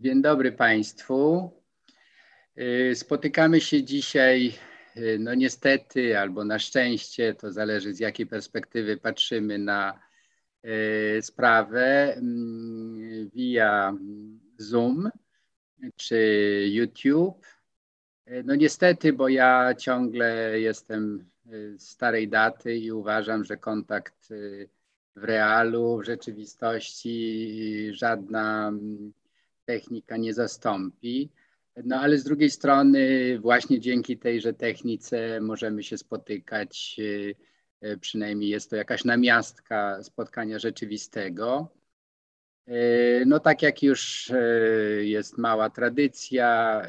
Dzień dobry Państwu. Spotykamy się dzisiaj, no niestety, albo na szczęście, to zależy z jakiej perspektywy patrzymy na sprawę, mm, via Zoom czy YouTube. No niestety, bo ja ciągle jestem starej daty i uważam, że kontakt w realu, w rzeczywistości żadna technika nie zastąpi. No ale z drugiej strony, właśnie dzięki tejże technice możemy się spotykać, e, przynajmniej jest to jakaś namiastka spotkania rzeczywistego. E, no tak jak już jest mała tradycja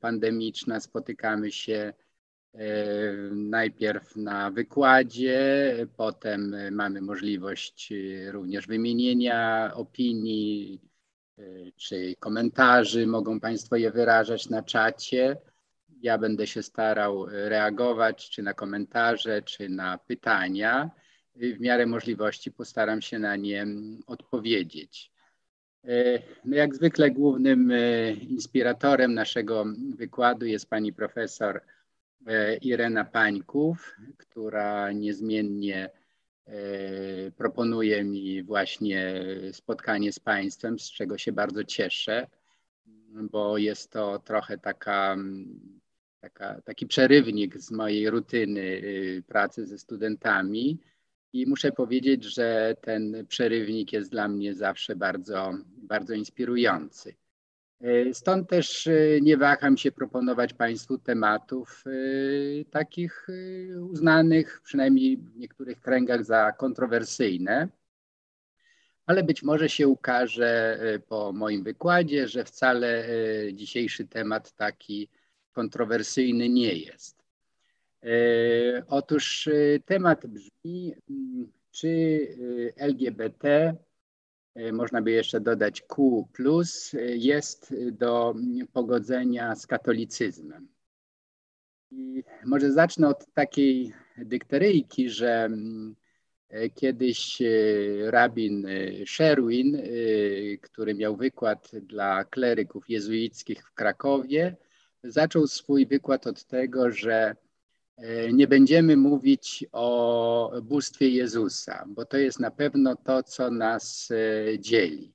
pandemiczna, spotykamy się najpierw na wykładzie, potem mamy możliwość również wymienienia opinii czy komentarzy. Mogą Państwo je wyrażać na czacie. Ja będę się starał reagować czy na komentarze, czy na pytania. W miarę możliwości postaram się na nie odpowiedzieć. No jak zwykle głównym inspiratorem naszego wykładu jest pani profesor Irena Pańków, która niezmiennie proponuje mi właśnie spotkanie z Państwem, z czego się bardzo cieszę, bo jest to trochę taka, taka, taki przerywnik z mojej rutyny y, pracy ze studentami. I muszę powiedzieć, że ten przerywnik jest dla mnie zawsze bardzo, bardzo inspirujący. E, stąd też e, nie waham się proponować Państwu tematów e, takich uznanych, przynajmniej w niektórych kręgach, za kontrowersyjne, ale być może się ukaże po moim wykładzie, że wcale dzisiejszy temat taki kontrowersyjny nie jest. Otóż temat brzmi, mm, czy LGBT E, można by jeszcze dodać Q, e, jest do pogodzenia z katolicyzmem. I może zacznę od takiej dykteryjki, że e, kiedyś rabin Sherwin, który miał wykład dla kleryków jezuickich w Krakowie, zaczął swój wykład od tego, że nie będziemy mówić o bóstwie Jezusa, bo to jest na pewno to, co nas e, dzieli.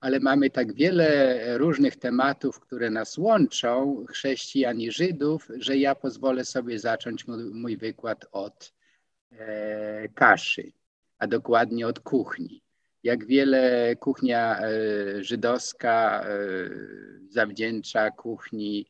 Ale mamy tak wiele różnych tematów, które nas łączą, chrześcijan i Żydów, że ja pozwolę sobie zacząć mój wykład od e, kaszy, a dokładnie od kuchni. Jak wiele kuchnia żydowska zawdzięcza kuchni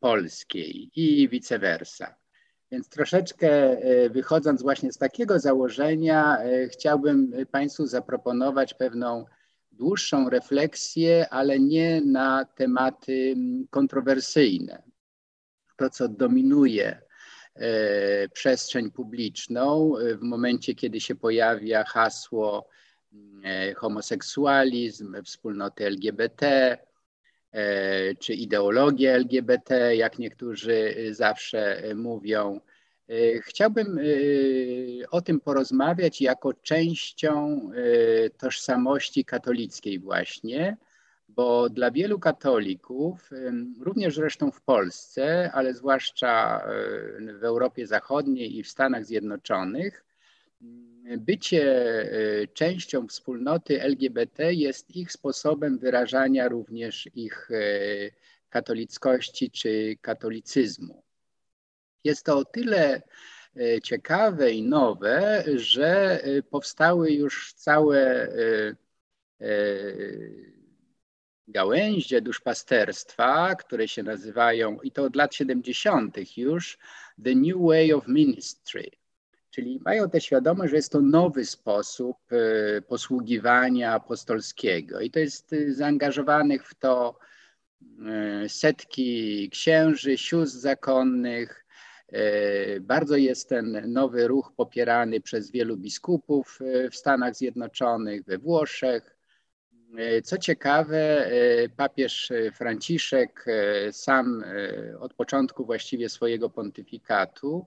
polskiej i vice versa. Więc troszeczkę e, wychodząc właśnie z takiego założenia, e, chciałbym Państwu zaproponować pewną dłuższą refleksję, ale nie na tematy kontrowersyjne. To, co dominuje e, przestrzeń publiczną w momencie, kiedy się pojawia hasło homoseksualizm, wspólnoty LGBT, czy ideologię LGBT, jak niektórzy zawsze mówią. E, chciałbym e, o tym porozmawiać jako częścią tożsamości katolickiej właśnie, bo dla wielu katolików, również zresztą w Polsce, ale zwłaszcza w Europie Zachodniej i w Stanach Zjednoczonych, bycie e, częścią wspólnoty LGBT jest ich sposobem wyrażania również ich e, katolickości czy katolicyzmu. Jest to o tyle e, ciekawe i nowe, że powstały już całe gałęzie duszpasterstwa, które się nazywają, i to od lat 70. już, The New Way of Ministry Czyli mają tę świadomość, że jest to nowy sposób e, posługiwania apostolskiego i to jest e, zaangażowanych w to e, setki księży, sióstr zakonnych. Bardzo jest ten nowy ruch popierany przez wielu biskupów w Stanach Zjednoczonych, we Włoszech. Co ciekawe, papież Franciszek sam od początku właściwie swojego pontyfikatu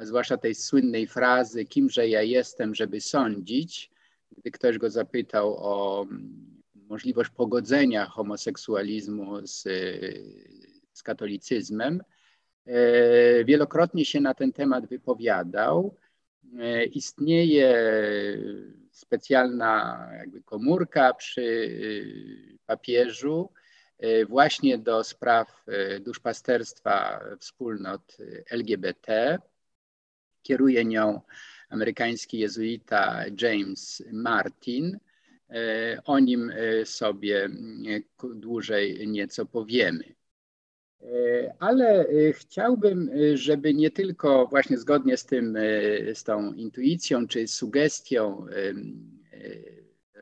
zwłaszcza tej słynnej frazy, kimże ja jestem, żeby sądzić, gdy ktoś go zapytał o możliwość pogodzenia homoseksualizmu z, z katolicyzmem. Wielokrotnie się na ten temat wypowiadał. Istnieje specjalna jakby komórka przy papieżu, E, właśnie do spraw e, duszpasterstwa wspólnot LGBT. Kieruje nią amerykański jezuita James Martin. E, o nim sobie dłużej nieco powiemy. Ale chciałbym, żeby nie tylko właśnie zgodnie z tym, z tą intuicją czy sugestią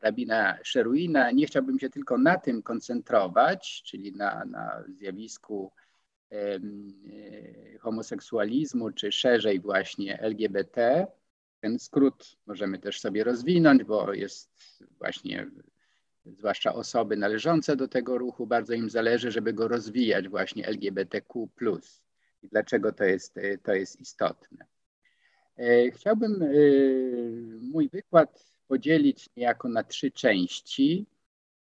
rabina Szeruina, nie chciałbym się tylko na tym koncentrować, czyli na, na zjawisku e, homoseksualizmu, czy szerzej właśnie LGBT. Ten skrót możemy też sobie rozwinąć, bo jest właśnie, zwłaszcza osoby należące do tego ruchu, bardzo im zależy, żeby go rozwijać właśnie LGBTQ+. I dlaczego to jest, to jest istotne. E, chciałbym e, mój wykład podzielić niejako na trzy części.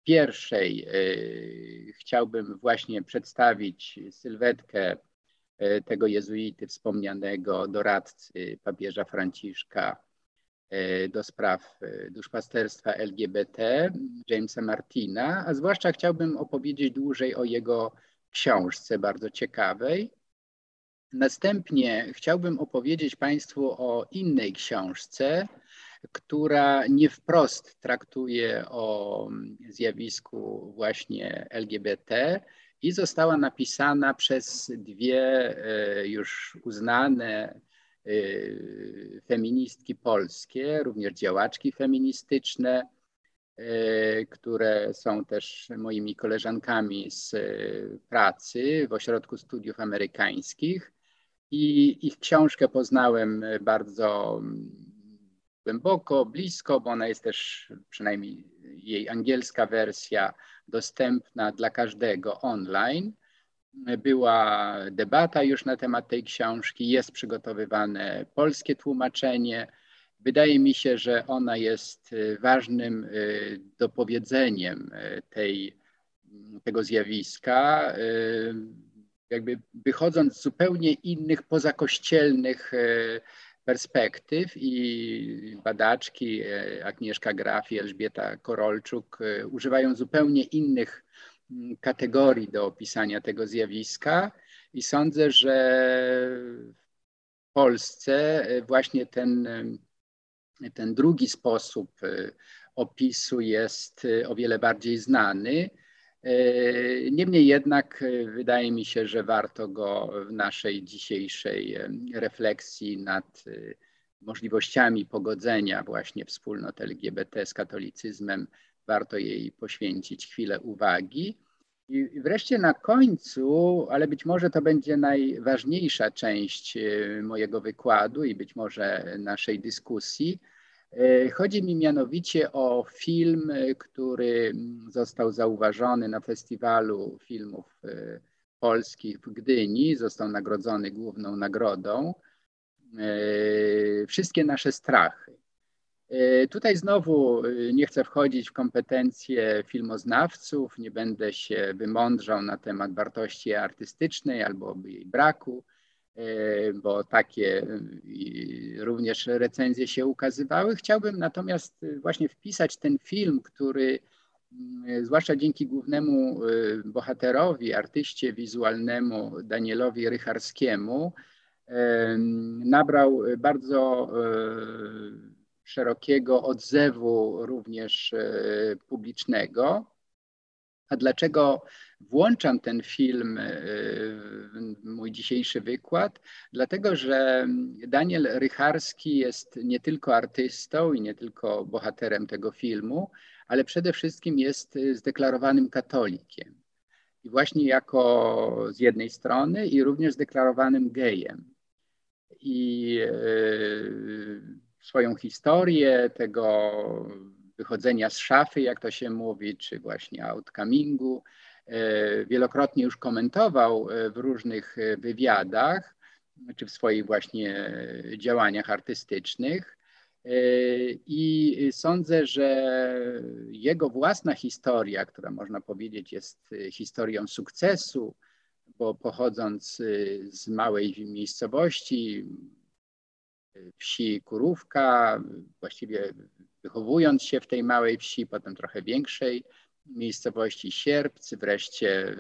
Pierwszej y, chciałbym właśnie przedstawić sylwetkę y, tego jezuity wspomnianego doradcy papieża Franciszka y, do spraw duszpasterstwa LGBT, Jamesa Martina, a zwłaszcza chciałbym opowiedzieć dłużej o jego książce bardzo ciekawej. Następnie chciałbym opowiedzieć Państwu o innej książce, która nie wprost traktuje o zjawisku właśnie LGBT i została napisana przez dwie e, już uznane e, feministki polskie, również działaczki feministyczne, e, które są też moimi koleżankami z pracy w Ośrodku Studiów Amerykańskich. I ich książkę poznałem bardzo głęboko, blisko, bo ona jest też, przynajmniej jej angielska wersja, dostępna dla każdego online. Była debata już na temat tej książki, jest przygotowywane polskie tłumaczenie. Wydaje mi się, że ona jest y, ważnym y, dopowiedzeniem y, tej, tego zjawiska, jakby wychodząc z zupełnie innych pozakościelnych perspektyw i badaczki e, Agnieszka Graf i Elżbieta Korolczuk e, używają zupełnie innych mm, kategorii do opisania tego zjawiska i sądzę, że w Polsce e, właśnie ten, ten drugi sposób opisu jest o wiele bardziej znany. E, niemniej jednak e, wydaje mi się, że warto go w naszej dzisiejszej e, refleksji nad możliwościami pogodzenia właśnie wspólnot LGBT z katolicyzmem, warto jej poświęcić chwilę uwagi. I wreszcie na końcu, ale być może to będzie najważniejsza część mojego wykładu i być może naszej dyskusji, chodzi mi mianowicie o film, e, który został zauważony na festiwalu filmów e, polskich w Gdyni, został nagrodzony główną nagrodą. Wszystkie nasze strachy. Tutaj znowu nie chcę wchodzić w kompetencje filmoznawców, nie będę się wymądrzał na temat wartości artystycznej albo jej braku. E, bo takie również recenzje się ukazywały. Chciałbym natomiast właśnie wpisać ten film, który mm, zwłaszcza dzięki głównemu e, bohaterowi, artyście wizualnemu Danielowi Rycharskiemu, e, nabrał bardzo szerokiego odzewu również publicznego. A dlaczego włączam ten film e, w mój dzisiejszy wykład? Dlatego, że Daniel Rycharski jest nie tylko artystą i nie tylko bohaterem tego filmu, ale przede wszystkim jest zdeklarowanym katolikiem. I właśnie jako z jednej strony i również zdeklarowanym gejem. I e, swoją historię tego wychodzenia z szafy, jak to się mówi, czy właśnie outcomingu. E, wielokrotnie już komentował e, w różnych e, wywiadach, czy w swoich właśnie działaniach artystycznych. I sądzę, że jego własna historia, która można powiedzieć jest historią sukcesu, bo pochodząc z małej miejscowości, wsi Kurówka, właściwie wychowując się w tej małej wsi, potem trochę większej miejscowości Sierpcy, wreszcie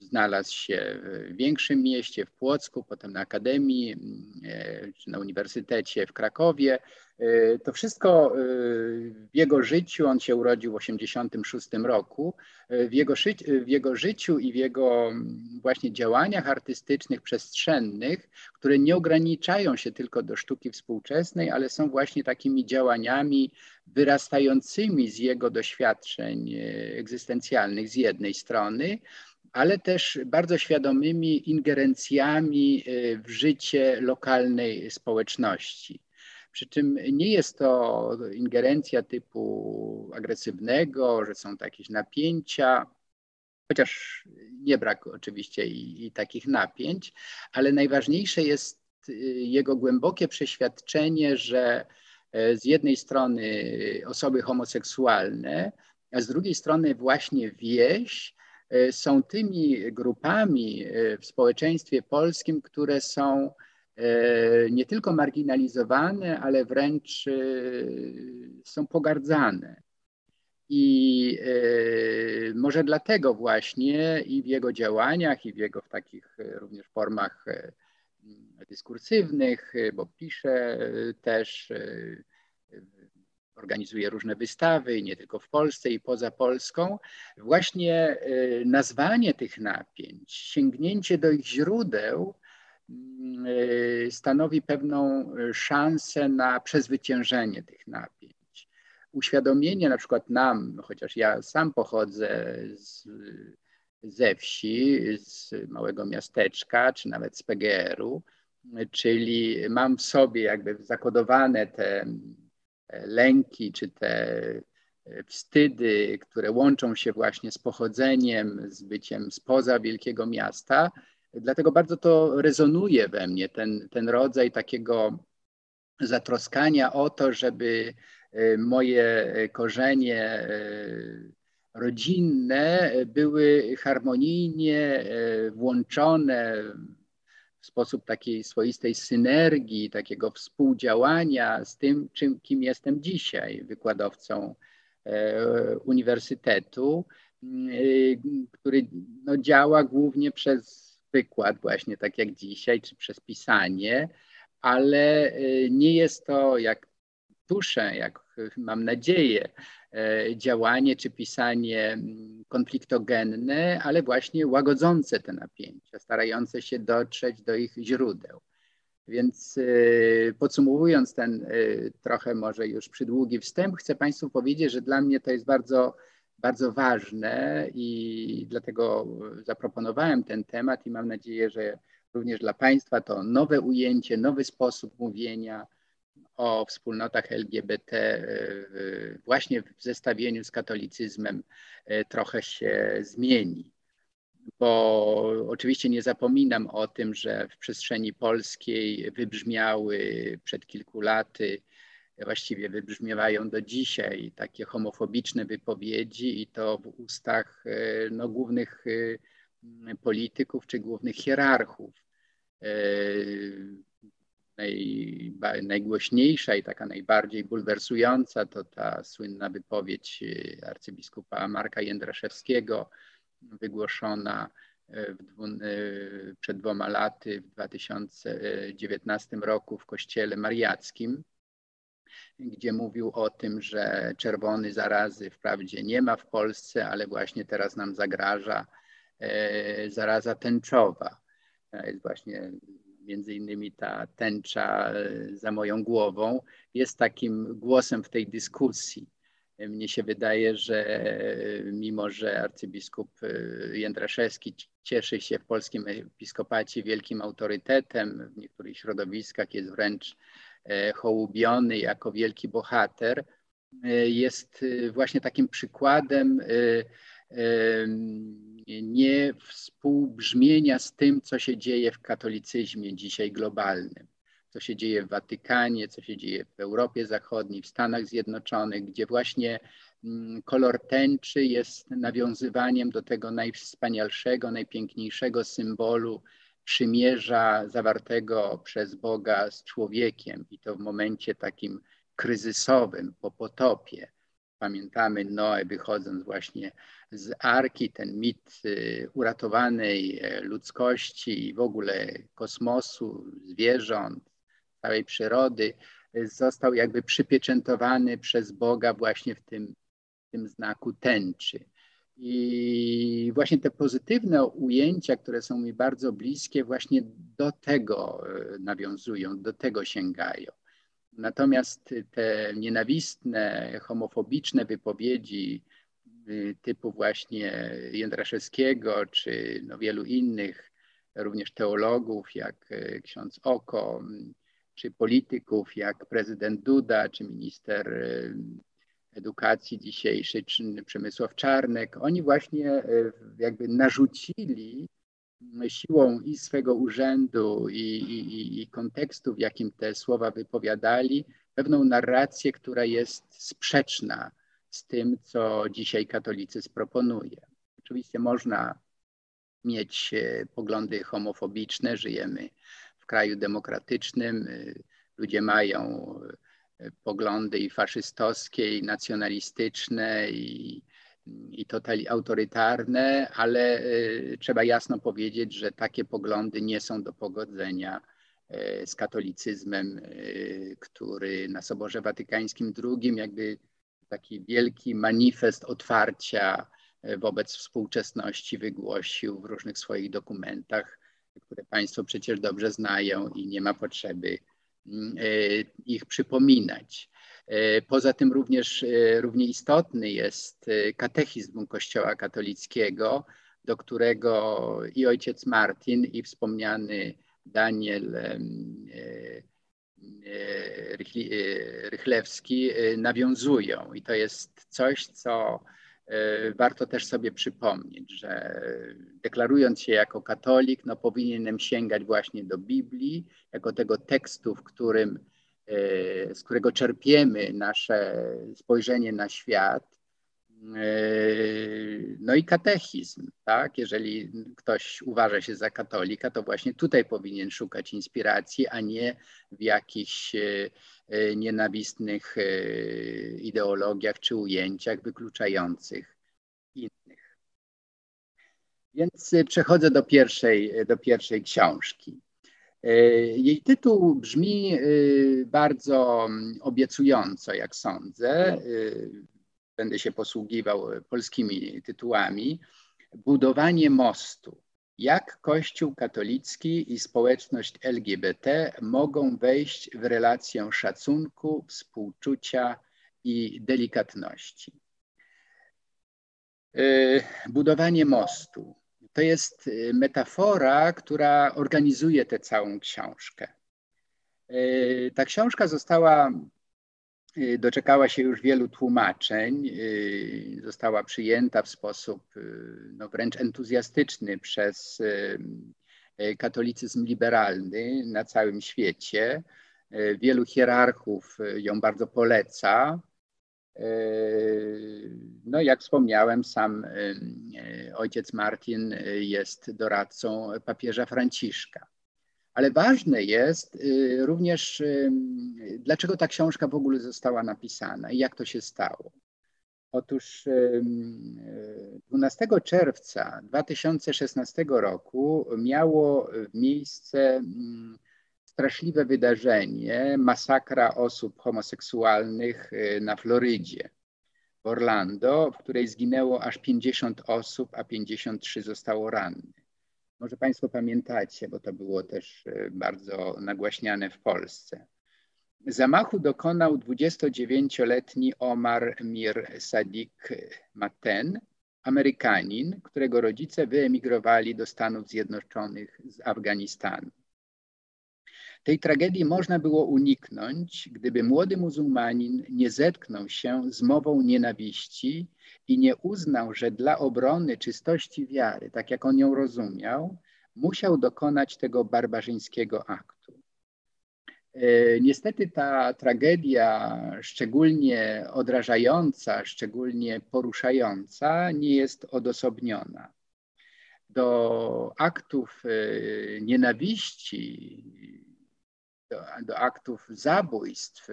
znalazł się w większym mieście, w Płocku, potem na Akademii e, czy na Uniwersytecie w Krakowie. E, to wszystko e, w jego życiu, on się urodził w 1986 roku, w jego, w jego życiu i w jego właśnie działaniach artystycznych, przestrzennych, które nie ograniczają się tylko do sztuki współczesnej, ale są właśnie takimi działaniami wyrastającymi z jego doświadczeń egzystencjalnych z jednej strony, ale też bardzo świadomymi ingerencjami y, w życie lokalnej społeczności. Przy czym nie jest to ingerencja typu agresywnego, że są jakieś napięcia, chociaż nie brak oczywiście i, i takich napięć, ale najważniejsze jest y, jego głębokie przeświadczenie, że e, z jednej strony osoby homoseksualne, a z drugiej strony właśnie wieś E, są tymi grupami e, w społeczeństwie polskim, które są e, nie tylko marginalizowane, ale wręcz są pogardzane. I może dlatego właśnie i w jego działaniach, i w jego w takich również formach dyskursywnych, bo pisze też organizuje różne wystawy, nie tylko w Polsce i poza Polską. Właśnie y, nazwanie tych napięć, sięgnięcie do ich źródeł y, stanowi pewną szansę na przezwyciężenie tych napięć. Uświadomienie na przykład nam, chociaż ja sam pochodzę z, ze wsi, z małego miasteczka, czy nawet z PGR-u, czyli mam w sobie jakby zakodowane te lęki czy te e, wstydy, które łączą się właśnie z pochodzeniem, z byciem spoza wielkiego miasta. Dlatego bardzo to rezonuje we mnie, ten, ten rodzaj takiego zatroskania o to, żeby e, moje korzenie e, rodzinne były harmonijnie włączone sposób takiej swoistej synergii, takiego współdziałania z tym, czym, kim jestem dzisiaj, wykładowcą e, uniwersytetu, e, który no, działa głównie przez wykład, właśnie tak jak dzisiaj, czy przez pisanie, ale e, nie jest to, jak tuszę, jak mam nadzieję, E, działanie czy pisanie mm, konfliktogenne, ale właśnie łagodzące te napięcia, starające się dotrzeć do ich źródeł. Więc e, podsumowując ten e, trochę może już przydługi wstęp, chcę Państwu powiedzieć, że dla mnie to jest bardzo, bardzo ważne i dlatego zaproponowałem ten temat i mam nadzieję, że również dla Państwa to nowe ujęcie, nowy sposób mówienia, o wspólnotach LGBT e, właśnie w zestawieniu z katolicyzmem e, trochę się zmieni. Bo oczywiście nie zapominam o tym, że w przestrzeni polskiej wybrzmiały przed kilku laty, właściwie wybrzmiewają do dzisiaj takie homofobiczne wypowiedzi i to w ustach e, no, głównych polityków czy głównych hierarchów naj, najgłośniejsza i taka najbardziej bulwersująca to ta słynna wypowiedź y, arcybiskupa Marka Jędraszewskiego, wygłoszona dwu, y, przed dwoma laty w 2019 roku w kościele mariackim, gdzie mówił o tym, że czerwony zarazy wprawdzie nie ma w Polsce, ale właśnie teraz nam zagraża zaraza tęczowa. Jest właśnie między innymi ta tęcza e, za moją głową, jest takim głosem w tej dyskusji. Mnie się wydaje, że e, mimo, że arcybiskup e, Jędraszewski cieszy się w polskim episkopacie wielkim autorytetem, w niektórych środowiskach jest wręcz hołubiony jako wielki bohater, jest właśnie takim przykładem nie współbrzmienia z tym, co się dzieje w katolicyzmie dzisiaj globalnym. co się dzieje w Watykanie, co się dzieje w Europie Zachodniej, w Stanach Zjednoczonych, gdzie właśnie mm, kolor tęczy jest nawiązywaniem do tego najwspanialszego, najpiękniejszego symbolu przymierza zawartego przez Boga z człowiekiem i to w momencie takim kryzysowym, po potopie. Pamiętamy Noe wychodząc właśnie z Arki, ten mit y, uratowanej e, ludzkości i w ogóle kosmosu, zwierząt, całej przyrody, y, został jakby przypieczętowany przez Boga właśnie w tym, w tym znaku tęczy. I właśnie te pozytywne ujęcia, które są mi bardzo bliskie, właśnie do tego y, nawiązują, do tego sięgają. Natomiast te nienawistne, homofobiczne wypowiedzi y, typu właśnie Jędraszewskiego czy no wielu innych, również teologów jak y, ksiądz Oko, czy polityków jak prezydent Duda, czy minister y, edukacji dzisiejszy, czy Przemysław Czarnek, oni właśnie jakby narzucili siłą i swego urzędu i, i, i kontekstu, w jakim te słowa wypowiadali, pewną narrację, która jest sprzeczna z tym, co dzisiaj katolicyzm proponuje. Oczywiście można mieć e, poglądy homofobiczne, żyjemy w kraju demokratycznym, e, ludzie mają e, poglądy i faszystowskie, i nacjonalistyczne, i i totali autorytarne, ale y, trzeba jasno powiedzieć, że takie poglądy nie są do pogodzenia y, z katolicyzmem, y, który na Soborze Watykańskim II jakby taki wielki manifest otwarcia wobec współczesności wygłosił w różnych swoich dokumentach, które Państwo przecież dobrze znają i nie ma potrzeby ich przypominać. E, poza tym również e, równie istotny jest e, katechizm Kościoła katolickiego, do którego i ojciec Martin, i wspomniany Daniel Rychlewski nawiązują. I to jest coś, co warto też sobie przypomnieć, że deklarując się jako katolik, no powinienem sięgać właśnie do Biblii, jako tego tekstu, w którym z którego czerpiemy nasze spojrzenie na świat, e, no i katechizm, tak? Jeżeli ktoś uważa się za katolika, to właśnie tutaj powinien szukać inspiracji, a nie w jakichś e, nienawistnych ideologiach czy ujęciach wykluczających innych. Więc przechodzę do pierwszej, do pierwszej książki. E, jej tytuł brzmi e, bardzo obiecująco, jak sądzę. e, Będę się posługiwał polskimi tytułami. Budowanie mostu. Jak Kościół katolicki i społeczność LGBT mogą wejść w relację szacunku, współczucia i delikatności? E, budowanie mostu to jest y, metafora, która organizuje tę całą książkę. Y, ta książka została, y, doczekała się już wielu tłumaczeń, została przyjęta w sposób no, wręcz entuzjastyczny przez katolicyzm liberalny na całym świecie. Wielu hierarchów ją bardzo poleca. No, jak wspomniałem, sam e, ojciec Martin jest doradcą papieża Franciszka. Ale ważne jest również, dlaczego ta książka w ogóle została napisana i jak to się stało. Otóż 12 czerwca 2016 roku miało miejsce straszliwe wydarzenie, masakra osób homoseksualnych y, na Florydzie, w Orlando, w której zginęło aż 50 osób, a 53 zostało rannych. Może Państwo pamiętacie, bo to było też y, bardzo nagłaśniane w Polsce. Zamachu dokonał 29-letni Omar Mir Sadik Maten, Amerykanin, którego rodzice wyemigrowali do Stanów Zjednoczonych z Afganistanu. Tej tragedii można było uniknąć, gdyby młody muzułmanin nie zetknął się z mową nienawiści i nie uznał, że dla obrony czystości wiary, tak jak on ją rozumiał, musiał dokonać tego barbarzyńskiego aktu. Niestety ta tragedia, szczególnie odrażająca, szczególnie poruszająca, nie jest odosobniona. Do aktów nienawiści, do, do aktów zabójstw,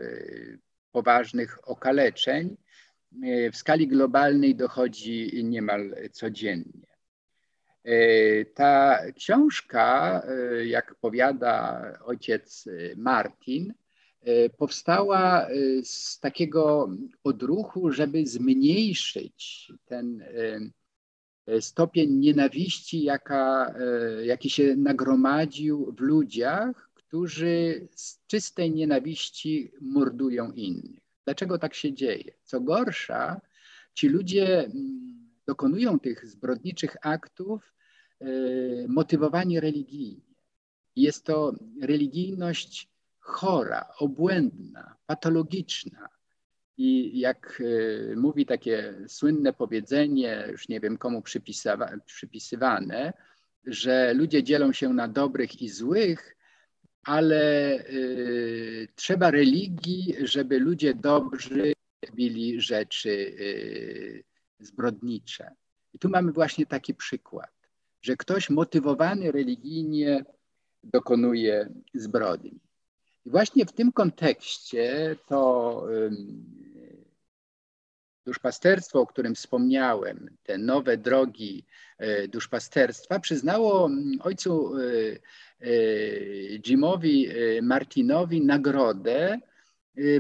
poważnych okaleczeń e, w skali globalnej dochodzi niemal codziennie. E, ta książka, jak powiada ojciec Martin, powstała z takiego odruchu, żeby zmniejszyć ten stopień nienawiści, jaka, jaki się nagromadził w ludziach, którzy z czystej nienawiści mordują innych. Dlaczego tak się dzieje? Co gorsza, ci ludzie mm, dokonują tych zbrodniczych aktów e, motywowani religijnie. Jest to religijność chora, obłędna, patologiczna. I jak e, mówi takie słynne powiedzenie, już nie wiem komu przypisywane, że ludzie dzielą się na dobrych i złych, ale y, trzeba religii, żeby ludzie dobrzy robili rzeczy y, zbrodnicze. I tu mamy właśnie taki przykład, że ktoś motywowany religijnie dokonuje zbrodni. I właśnie w tym kontekście to duszpasterstwo, o którym wspomniałem, te nowe drogi e, duszpasterstwa, przyznało ojcu e, e, Jimowi Martinowi nagrodę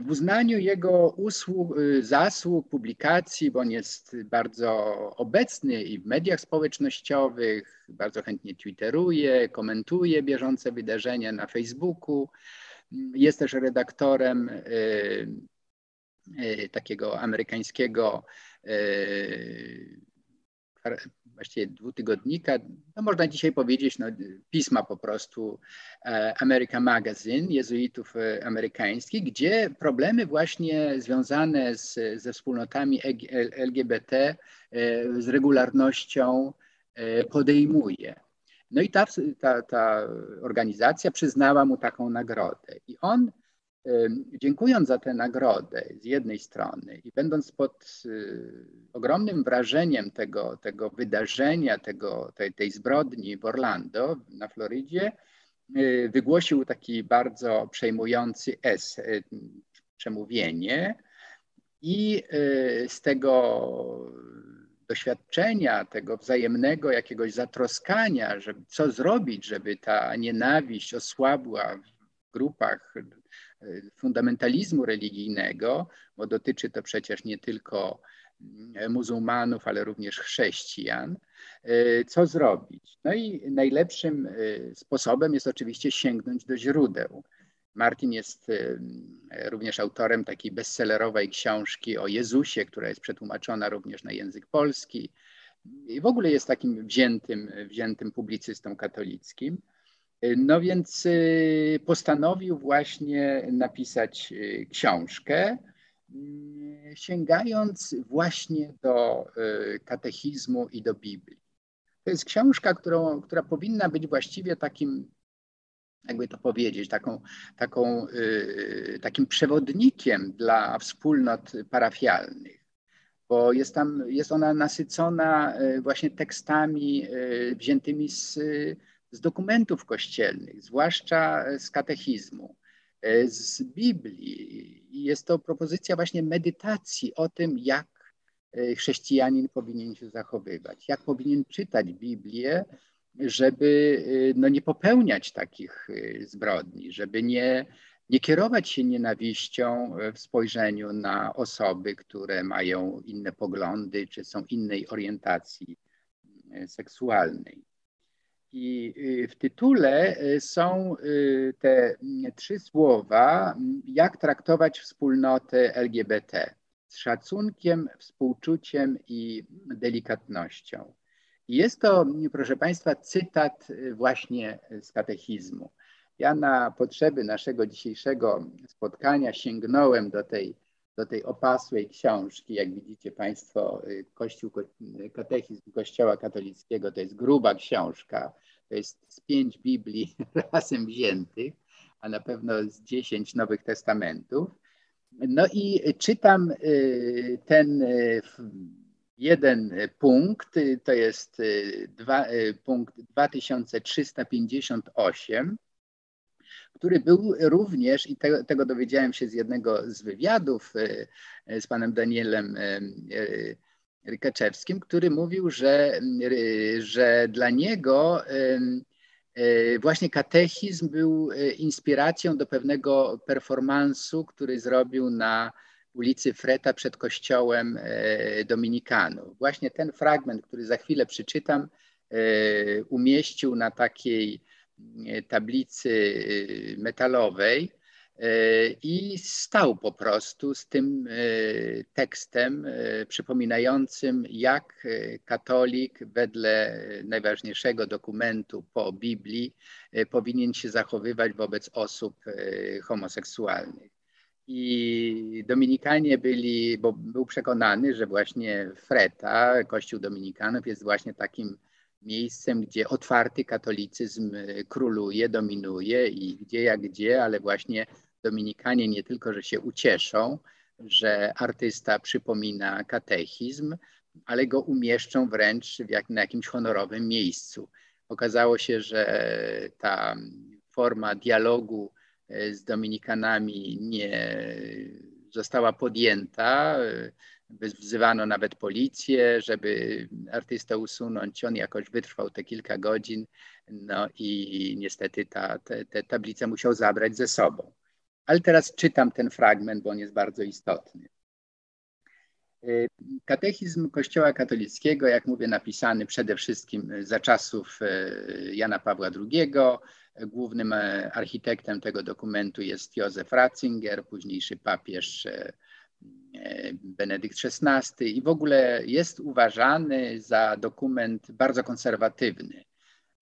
w uznaniu jego usług, zasług, publikacji, bo on jest bardzo obecny i w mediach społecznościowych, bardzo chętnie twitteruje, komentuje bieżące wydarzenia na Facebooku. Jest też redaktorem takiego amerykańskiego e, właściwie dwutygodnika, no można dzisiaj powiedzieć, no, pisma po prostu e, America Magazine, jezuitów amerykańskich, gdzie problemy właśnie związane z, ze wspólnotami LGBT z regularnością podejmuje. No i ta, ta, ta organizacja przyznała mu taką nagrodę. I on Dziękując za tę nagrodę z jednej strony i będąc pod y, ogromnym wrażeniem tego, tego wydarzenia, tego, tej, tej zbrodni w Orlando na Florydzie, y, wygłosił taki bardzo przejmujący es, y, przemówienie i z tego doświadczenia, tego wzajemnego jakiegoś zatroskania, żeby co zrobić, żeby ta nienawiść osłabła w grupach fundamentalizmu religijnego, bo dotyczy to przecież nie tylko mm, muzułmanów, ale również chrześcijan, y, co zrobić? No i najlepszym y, sposobem jest oczywiście sięgnąć do źródeł. Martin jest y, również autorem takiej bestsellerowej książki o Jezusie, która jest przetłumaczona również na język polski i w ogóle jest takim wziętym, wziętym publicystą katolickim. No więc y, postanowił właśnie napisać y, książkę, y, sięgając właśnie do katechizmu i do Biblii. To jest książka, którą, która powinna być właściwie takim, jakby to powiedzieć, taką, taką, takim przewodnikiem dla wspólnot parafialnych bo jest, tam, jest ona nasycona właśnie tekstami wziętymi z z dokumentów kościelnych, zwłaszcza z katechizmu, e, z Biblii. Jest to propozycja właśnie medytacji o tym, jak e, chrześcijanin powinien się zachowywać, jak powinien czytać Biblię, żeby e, no, nie popełniać takich zbrodni, żeby nie, nie kierować się nienawiścią w spojrzeniu na osoby, które mają inne poglądy czy są innej orientacji seksualnej. I y, w tytule y, są y, te mm, trzy słowa, mm, jak traktować wspólnotę LGBT z szacunkiem, współczuciem i delikatnością. Jest to, proszę Państwa, cytat właśnie z katechizmu. Ja na potrzeby naszego dzisiejszego spotkania sięgnąłem do tej, do tej opasłej książki. Jak widzicie Państwo, Kościół, katechizm Kościoła katolickiego to jest gruba książka to jest z pięć Biblii razem wziętych, a na pewno z 10 Nowych Testamentów. No i czytam y, ten y, jeden punkt, to jest dwa, punkt 2358, który był również, i tego, tego dowiedziałem się z jednego z wywiadów z panem Danielem Rykaczewskim, który mówił, że, że dla niego E, właśnie katechizm był e, inspiracją do pewnego performansu, który zrobił na ulicy Freta przed kościołem e, Dominikanów. Właśnie ten fragment, który za chwilę przeczytam, umieścił na takiej tablicy metalowej E, i stał po prostu z tym e, tekstem e, przypominającym, jak katolik wedle najważniejszego dokumentu po Biblii powinien się zachowywać wobec osób homoseksualnych. I Dominikanie byli, bo był przekonany, że właśnie Freta, Kościół Dominikanów, jest właśnie takim miejscem, gdzie otwarty katolicyzm króluje, dominuje i gdzie jak gdzie, ale właśnie Dominikanie nie tylko, że się ucieszą, że artysta przypomina katechizm, ale go umieszczą wręcz jak, na jakimś honorowym miejscu. Okazało się, że ta forma dialogu e, z Dominikanami nie została podjęta. Wzywano nawet policję, żeby artystę usunąć. On jakoś wytrwał te kilka godzin, no i niestety ta, te, te tablice musiał zabrać ze sobą. Ale teraz czytam ten fragment, bo on jest bardzo istotny. Y, katechizm Kościoła katolickiego, jak mówię, napisany przede wszystkim za czasów y, Jana Pawła II. Głównym y, architektem tego dokumentu jest Józef Ratzinger, późniejszy papież Benedykt XVI i w ogóle jest uważany za dokument bardzo konserwatywny.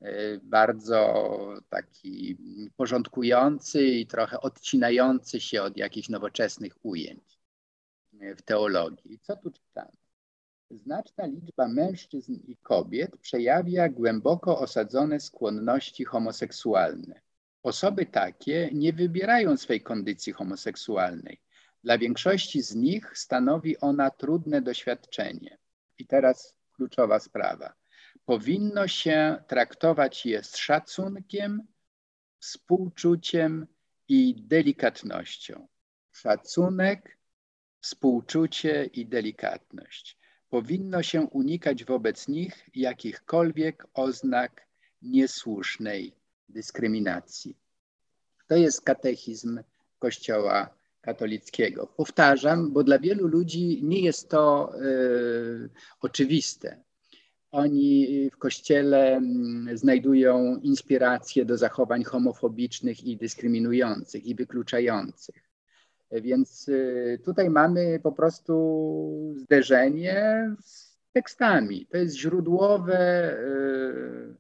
Y, bardzo taki porządkujący i trochę odcinający się od jakichś nowoczesnych ujęć y, w teologii. Co tu czytamy? Znaczna liczba mężczyzn i kobiet przejawia głęboko osadzone skłonności homoseksualne. Osoby takie nie wybierają swej kondycji homoseksualnej. Dla większości z nich stanowi ona trudne doświadczenie. I teraz kluczowa sprawa powinno się traktować je z szacunkiem, współczuciem i delikatnością. Szacunek, współczucie i delikatność. Powinno się unikać wobec nich jakichkolwiek oznak niesłusznej dyskryminacji. To jest katechizm Kościoła katolickiego. Powtarzam, bo dla wielu ludzi nie jest to y, oczywiste oni w kościele mm, znajdują inspirację do zachowań homofobicznych i dyskryminujących i wykluczających. Więc y, tutaj mamy po prostu zderzenie z tekstami. To jest źródłowe, y,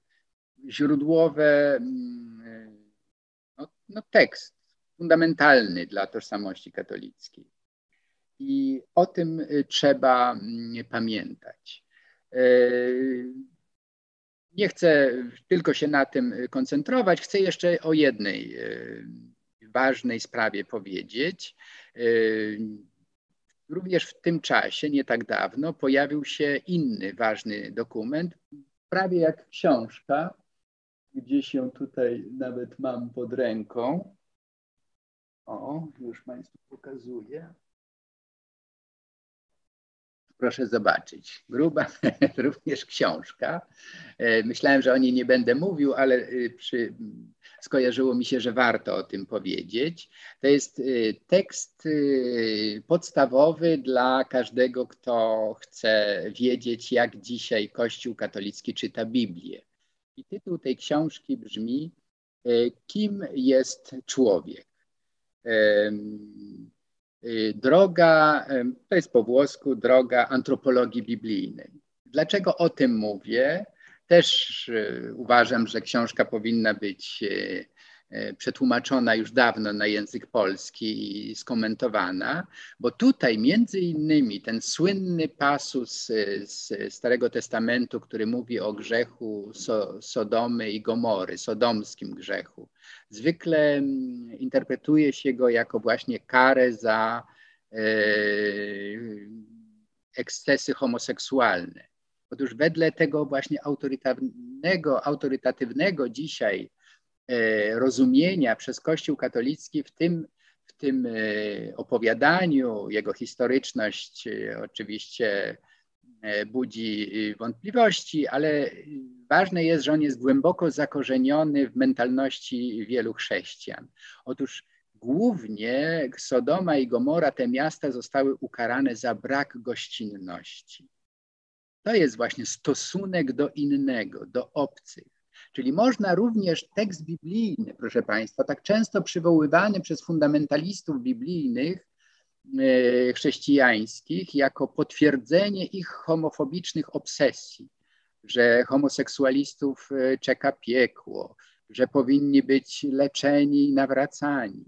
źródłowe mm, no, no tekst fundamentalny dla tożsamości katolickiej. I o tym y, trzeba mm, pamiętać. Yy, nie chcę tylko się na tym koncentrować, chcę jeszcze o jednej yy, ważnej sprawie powiedzieć. Również w tym czasie, nie tak dawno, pojawił się inny ważny dokument, prawie jak książka, gdzieś ją tutaj nawet mam pod ręką. O, już Państwu pokazuję. Proszę zobaczyć. Gruba również książka. E, myślałem, że o niej nie będę mówił, ale e, przy, skojarzyło mi się, że warto o tym powiedzieć. To jest e, tekst podstawowy dla każdego, kto chce wiedzieć, jak dzisiaj Kościół katolicki czyta Biblię. I tytuł tej książki brzmi Kim jest człowiek? Y, droga, to jest po włosku, droga antropologii biblijnej. Dlaczego o tym mówię? Też y, uważam, że książka powinna być y, przetłumaczona już dawno na język polski i skomentowana, bo tutaj między innymi ten słynny pasus z Starego Testamentu, który mówi o grzechu so, Sodomy i Gomory, sodomskim grzechu, zwykle mm, interpretuje się go jako właśnie karę za e, ekscesy homoseksualne. Otóż wedle tego właśnie autorytatywnego, dzisiaj E, rozumienia przez Kościół katolicki w tym, w tym e, opowiadaniu, jego historyczność e, oczywiście budzi wątpliwości, ale ważne jest, że on jest głęboko zakorzeniony w mentalności wielu chrześcijan. Otóż głównie Sodoma i Gomora, te miasta zostały ukarane za brak gościnności. To jest właśnie stosunek do innego, do obcych. Czyli można również tekst biblijny, proszę Państwa, tak często przywoływany przez fundamentalistów biblijnych, e, chrześcijańskich, jako potwierdzenie ich homofobicznych obsesji, że homoseksualistów e, czeka piekło, że powinni być leczeni i nawracani.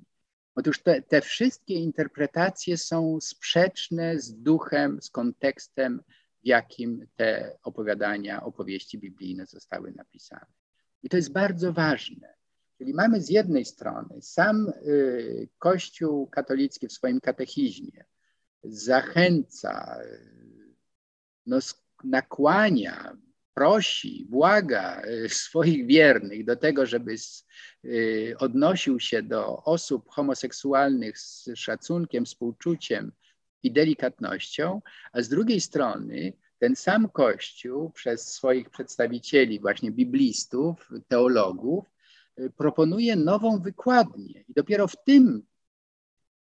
Otóż te, te wszystkie interpretacje są sprzeczne z duchem, z kontekstem, w jakim te opowiadania, opowieści biblijne zostały napisane. I to jest bardzo ważne. Czyli mamy z jednej strony sam y, Kościół katolicki w swoim katechizmie zachęca, y, no, nakłania, prosi, błaga y, swoich wiernych do tego, żeby odnosił się do osób homoseksualnych z szacunkiem, współczuciem i delikatnością, a z drugiej strony ten sam Kościół przez swoich przedstawicieli, właśnie biblistów, teologów, y, proponuje nową wykładnię. I dopiero w tym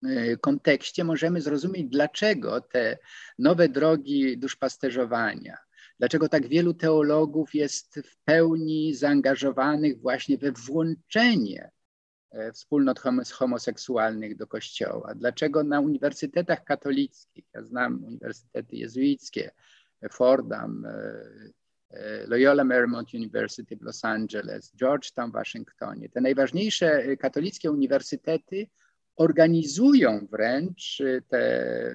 y, kontekście możemy zrozumieć, dlaczego te nowe drogi duszpasterzowania, dlaczego tak wielu teologów jest w pełni zaangażowanych właśnie we włączenie e, wspólnot homoseksualnych do Kościoła. Dlaczego na uniwersytetach katolickich, ja znam uniwersytety jezuickie, Fordham, e, e, Loyola Marymount University w Los Angeles, Georgetown w Waszyngtonie. Te najważniejsze katolickie uniwersytety organizują wręcz te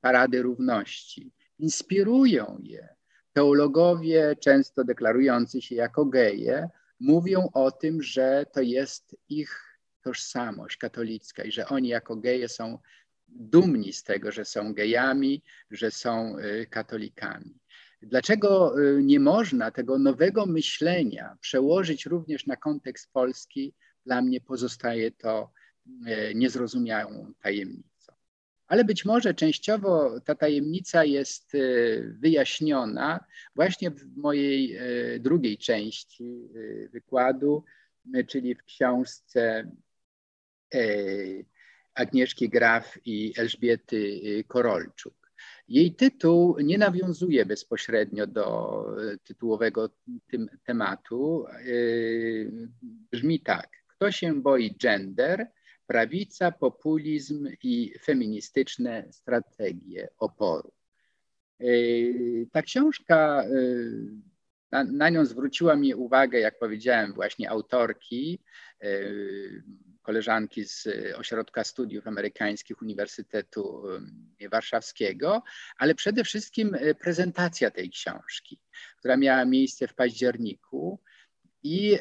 parady równości, inspirują je. Teologowie, często deklarujący się jako geje, mówią o tym, że to jest ich tożsamość katolicka i że oni jako geje są dumni z tego, że są gejami, że są y, katolikami. Dlaczego y, nie można tego nowego myślenia przełożyć również na kontekst polski? Dla mnie pozostaje to y, niezrozumiałą tajemnicą. Ale być może częściowo ta tajemnica jest wyjaśniona właśnie w mojej drugiej części wykładu, czyli w książce Agnieszki Graf i Elżbiety y, Korolczuk. Jej tytuł nie nawiązuje bezpośrednio do y, tytułowego tym, tematu. Y, brzmi tak. Kto się boi gender? Prawica, populizm i feministyczne strategie oporu. Ta książka, na, na nią zwróciła mi uwagę, jak powiedziałem, właśnie autorki koleżanki z Ośrodka Studiów Amerykańskich Uniwersytetu Warszawskiego, ale przede wszystkim e, prezentacja tej książki, która miała miejsce w październiku i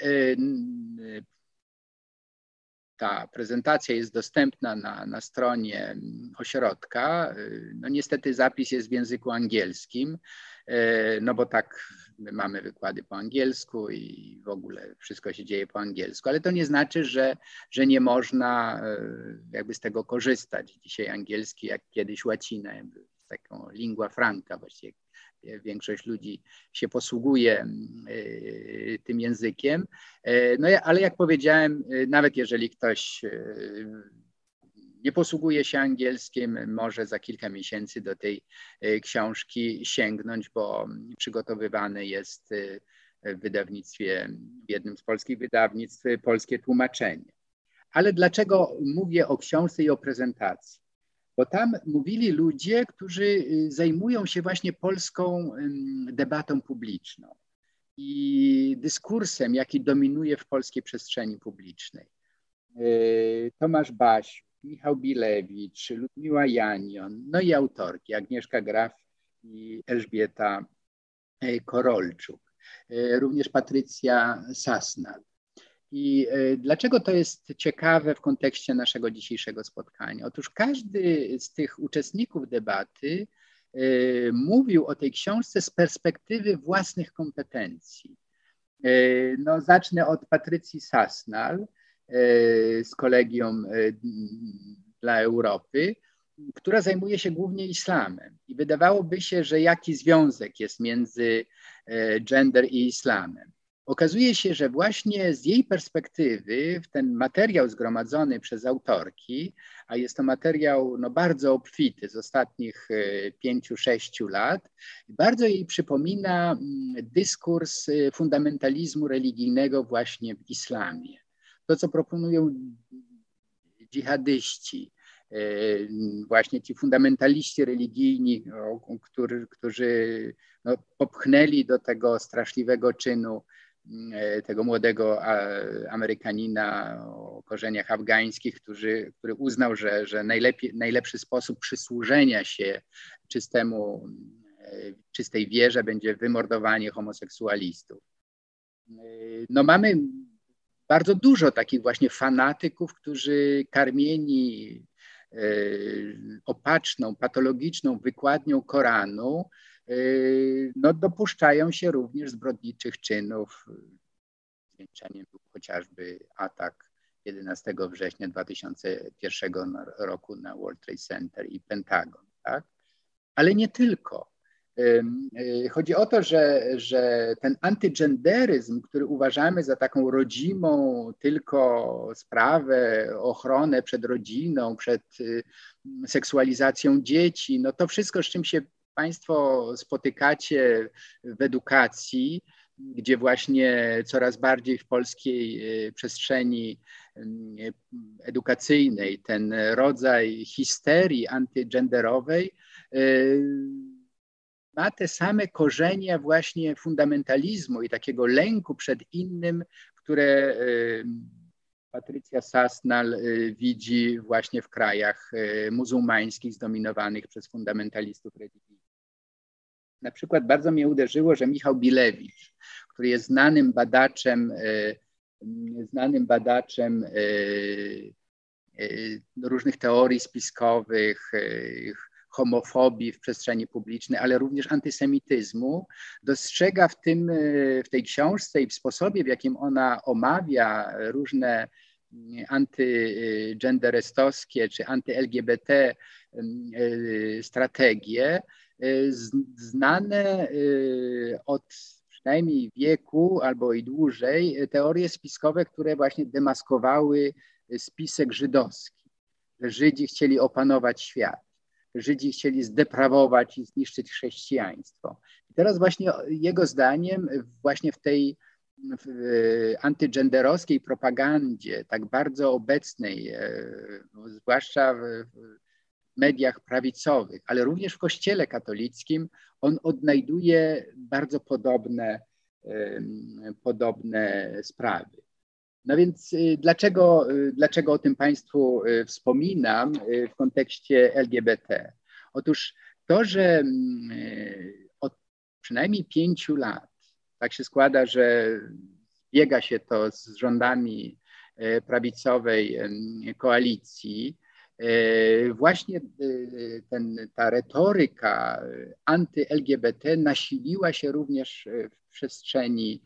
ta prezentacja jest dostępna na, na stronie ośrodka. No niestety zapis jest w języku angielskim, no bo tak my mamy wykłady po angielsku i w ogóle wszystko się dzieje po angielsku, ale to nie znaczy, że, że nie można e, jakby z tego korzystać. Dzisiaj angielski, jak kiedyś łacina, taką lingua franca właściwie. Większość ludzi się posługuje e, tym językiem. E, no ale jak powiedziałem, nawet jeżeli ktoś nie posługuje się angielskim, może za kilka miesięcy do tej e, książki sięgnąć, bo przygotowywany jest e, w wydawnictwie, w jednym z polskich wydawnictw, polskie tłumaczenie. Ale dlaczego mówię o książce i o prezentacji? Bo tam mówili ludzie, którzy e, zajmują się właśnie polską debatą publiczną. i dyskursem, jaki dominuje w polskiej przestrzeni publicznej. Tomasz Baś, Michał Bilewicz, Ludmiła Janion, no i autorki Agnieszka Graf i Elżbieta Korolczuk, również Patrycja Sasnal. I e, dlaczego to jest ciekawe w kontekście naszego dzisiejszego spotkania? Otóż każdy z tych uczestników debaty e, mówił o tej książce z perspektywy własnych kompetencji. E, no, zacznę od Patrycji Sasnal z Kolegium dla Europy, która zajmuje się głównie islamem. I wydawałoby się, że jaki związek jest między gender i islamem. Okazuje się, że właśnie z jej perspektywy ten materiał zgromadzony przez autorki, a jest to materiał no, bardzo obfity z ostatnich e, pięciu, sześciu lat, bardzo jej przypomina mm, dyskurs e, fundamentalizmu religijnego właśnie w islamie. To, co proponują dżihadyści, e, właśnie ci fundamentaliści religijni, którzy, no, popchnęli do tego straszliwego czynu E, tego młodego Amerykanina o korzeniach afgańskich, który, który uznał, że, że najlepiej, najlepszy sposób przysłużenia się czystemu, e, czystej wierze będzie wymordowanie homoseksualistów. No mamy bardzo dużo takich właśnie fanatyków, którzy karmieni opaczną, patologiczną wykładnią Koranu, Yy, no, dopuszczają się również zbrodniczych czynów. Zwieńczeniem był chociażby atak 11 września 2001 roku na World Trade Center i Pentagon. Tak? Ale nie tylko. Yy, chodzi o to, że, że ten antygenderyzm, który uważamy za taką rodzimą tylko sprawę, ochronę przed rodziną, przed y, seksualizacją dzieci, no to wszystko, z czym się Państwo spotykacie w edukacji, gdzie właśnie coraz bardziej w polskiej e, przestrzeni edukacyjnej ten rodzaj histerii antygenderowej ma te same korzenie właśnie fundamentalizmu i takiego lęku przed innym, które e, Patrycja Sasnal y, widzi właśnie w krajach y, muzułmańskich zdominowanych przez fundamentalistów religijnych. Na przykład bardzo mnie uderzyło, że Michał Bilewicz, który jest znanym badaczem, y, znanym badaczem różnych teorii spiskowych, homofobii w przestrzeni publicznej, ale również antysemityzmu, dostrzega w, tym, e, w tej książce i w sposobie, w jakim ona omawia różne mm, antygenderystowskie czy anty-LGBT mm, e, strategie, e, znane od przynajmniej wieku albo i dłużej teorie spiskowe, które właśnie demaskowały spisek żydowski. Żydzi chcieli opanować świat. Żydzi chcieli zdeprawować i zniszczyć chrześcijaństwo. I teraz właśnie jego zdaniem właśnie w tej w antygenderowskiej propagandzie, tak bardzo obecnej, e, zwłaszcza w mediach prawicowych, ale również w Kościele katolickim, on odnajduje bardzo podobne, podobne sprawy. No więc y, dlaczego, y, dlaczego o tym Państwu y, wspominam w kontekście LGBT? Otóż to, że mm, od przynajmniej pięciu lat tak się składa, że biega się to z rządami prawicowej koalicji, właśnie ten, ta retoryka anty-LGBT nasiliła się również w przestrzeni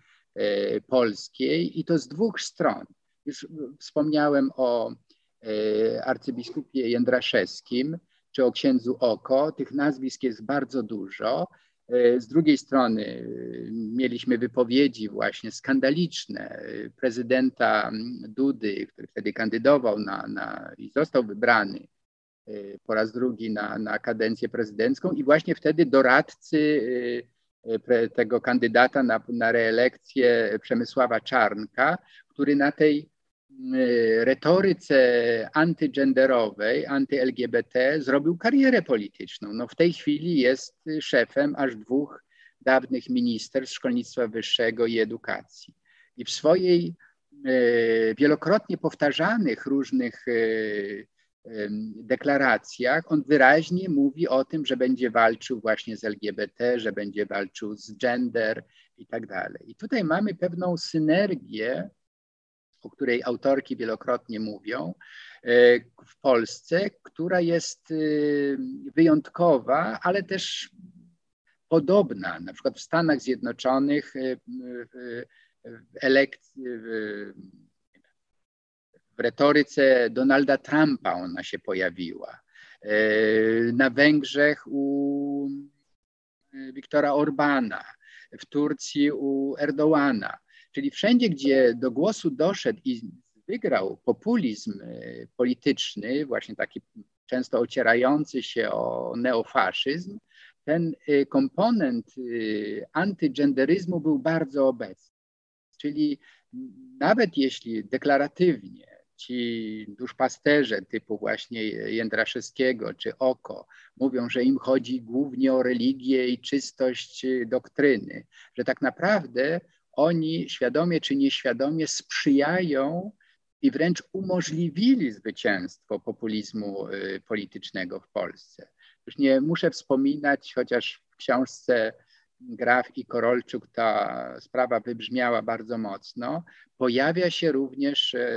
polskiej i to z dwóch stron. Już wspomniałem o e, arcybiskupie Jędraszewskim czy o księdzu Oko. Tych nazwisk jest bardzo dużo. E, z drugiej strony mieliśmy wypowiedzi właśnie skandaliczne prezydenta Dudy, który wtedy kandydował na, na i został wybrany po raz drugi na, na kadencję prezydencką i właśnie wtedy doradcy tego kandydata na, na reelekcję Przemysława Czarnka, który na tej y, retoryce antygenderowej, anty-LGBT zrobił karierę polityczną. No w tej chwili jest szefem aż dwóch dawnych ministerstw szkolnictwa wyższego i edukacji. I w swojej wielokrotnie powtarzanych różnych deklaracjach on wyraźnie mówi o tym, że będzie walczył właśnie z LGBT, że będzie walczył z gender i tak dalej. I tutaj mamy pewną synergię, o której autorki wielokrotnie mówią, e, w Polsce, która jest y, wyjątkowa, ale też podobna. Na przykład w Stanach Zjednoczonych y, w retoryce Donalda Trumpa ona się pojawiła. E, na Węgrzech u e, Wiktora Orbana, w Turcji u Erdoğana. Czyli wszędzie, gdzie do głosu doszedł i wygrał populizm e, polityczny, właśnie taki często ocierający się o neofaszyzm, ten komponent antygenderyzmu był bardzo obecny. Czyli nawet jeśli deklaratywnie ci duszpasterze typu właśnie Jędraszewskiego czy Oko mówią, że im chodzi głównie o religię i czystość doktryny, że tak naprawdę oni świadomie czy nieświadomie sprzyjają i wręcz umożliwili zwycięstwo populizmu y, politycznego w Polsce. Już nie muszę wspominać, chociaż w książce Graf i Korolczuk ta sprawa wybrzmiała bardzo mocno. Pojawia się również e,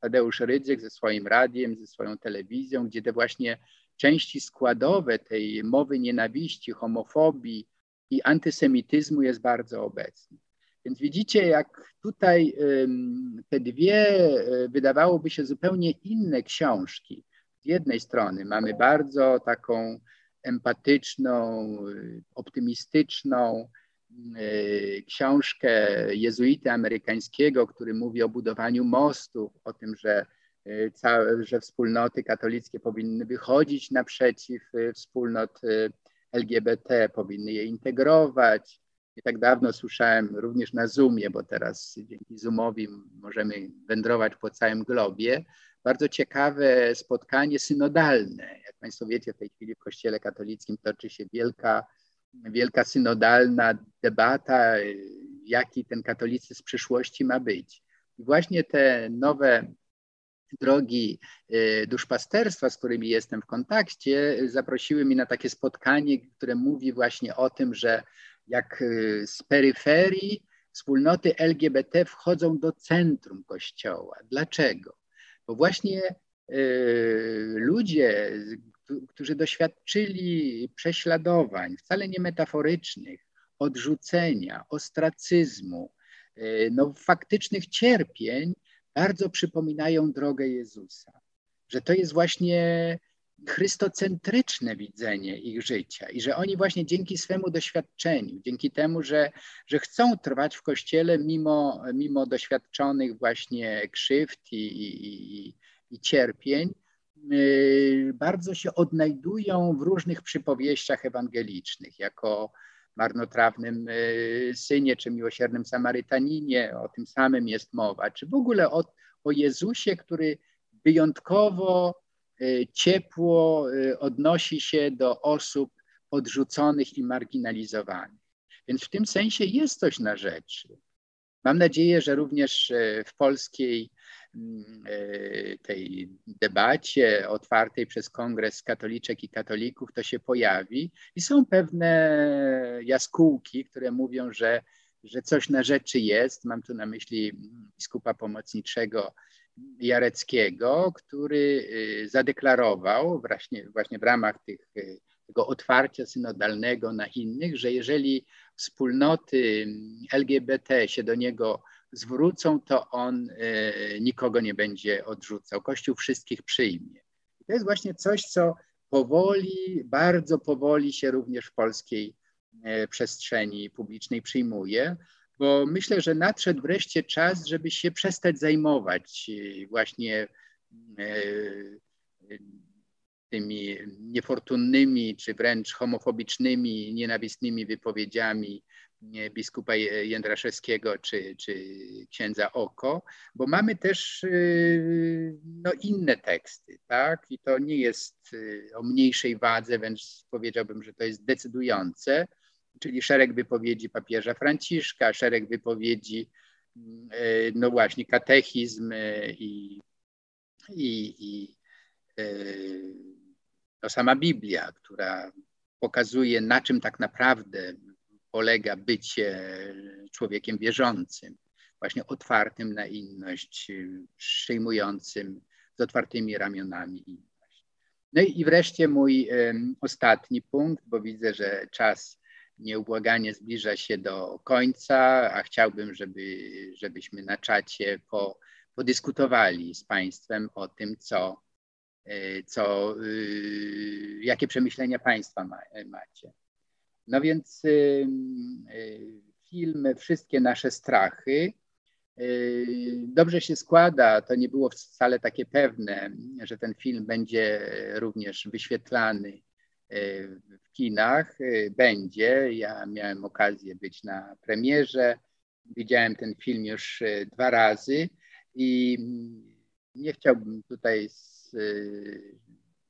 Tadeusz Rydzyk ze swoim radiem, ze swoją telewizją, gdzie te właśnie części składowe tej mowy nienawiści, homofobii i antysemityzmu jest bardzo obecny. Więc widzicie, jak tutaj te dwie e, wydawałoby się zupełnie inne książki. Z jednej strony mamy bardzo taką empatyczną, optymistyczną y, książkę jezuity amerykańskiego, który mówi o budowaniu mostów, o tym, że, y, całe, że wspólnoty katolickie powinny wychodzić naprzeciw y, wspólnot LGBT, powinny je integrować. Nie tak dawno słyszałem również na Zoomie, bo teraz dzięki Zoomowi możemy wędrować po całym globie, bardzo ciekawe spotkanie synodalne. Jak Państwo wiecie, w tej chwili w Kościele katolickim toczy się wielka, wielka synodalna debata, jaki ten katolicyzm przyszłości ma być. I właśnie te nowe drogi y, duszpasterstwa, z którymi jestem w kontakcie, zaprosiły mnie na takie spotkanie, które mówi właśnie o tym, że jak y, z peryferii wspólnoty LGBT wchodzą do centrum Kościoła. Dlaczego? Bo właśnie e, ludzie, którzy doświadczyli prześladowań, wcale nie metaforycznych, odrzucenia, ostracyzmu, e, no, faktycznych cierpień, bardzo przypominają drogę Jezusa. Że to jest właśnie chrystocentryczne widzenie ich życia i że oni właśnie dzięki swemu doświadczeniu, dzięki temu, że, że chcą trwać w Kościele mimo, mimo doświadczonych właśnie krzywd i, i, i cierpień, yy, bardzo się odnajdują w różnych przypowieściach ewangelicznych, jako marnotrawnym yy, synie, czy miłosiernym Samarytaninie, o tym samym jest mowa, czy w ogóle o, o Jezusie, który wyjątkowo Y, ciepło y, odnosi się do osób odrzuconych i marginalizowanych. Więc w tym sensie jest coś na rzeczy. Mam nadzieję, że również y, w polskiej mm, tej debacie otwartej przez Kongres Katoliczek i Katolików to się pojawi i są pewne jaskółki, które mówią, że, że coś na rzeczy jest. Mam tu na myśli biskupa pomocniczego Jareckiego, który y, zadeklarował właśnie, właśnie w ramach tych, y, tego otwarcia synodalnego na innych, że jeżeli wspólnoty LGBT się do niego zwrócą, to on y, nikogo nie będzie odrzucał. Kościół wszystkich przyjmie. To jest właśnie coś, co powoli, bardzo powoli się również w polskiej przestrzeni publicznej przyjmuje bo myślę, że nadszedł wreszcie czas, żeby się przestać zajmować e, właśnie e, tymi niefortunnymi czy wręcz homofobicznymi, nienawistnymi wypowiedziami biskupa Jędraszewskiego czy, czy księdza Oko, bo mamy też no, inne teksty, tak? I to nie jest o mniejszej wadze, wręcz powiedziałbym, że to jest decydujące, czyli szereg wypowiedzi papieża Franciszka, szereg wypowiedzi, no właśnie, katechizm i, i, i no sama Biblia, która pokazuje, na czym tak naprawdę polega bycie człowiekiem wierzącym, właśnie otwartym na inność, przyjmującym z otwartymi ramionami inność. No i wreszcie mój ostatni punkt, bo widzę, że czas nieubłaganie zbliża się do końca, a chciałbym, żeby, żebyśmy na czacie po, podyskutowali z Państwem o tym, co, e, co, y, jakie przemyślenia Państwa ma, macie. No więc film Wszystkie nasze strachy dobrze się składa. To nie było wcale takie pewne, że ten film będzie również wyświetlany w kinach. Będzie. Ja miałem okazję być na premierze. Widziałem ten film już dwa razy i nie chciałbym tutaj z,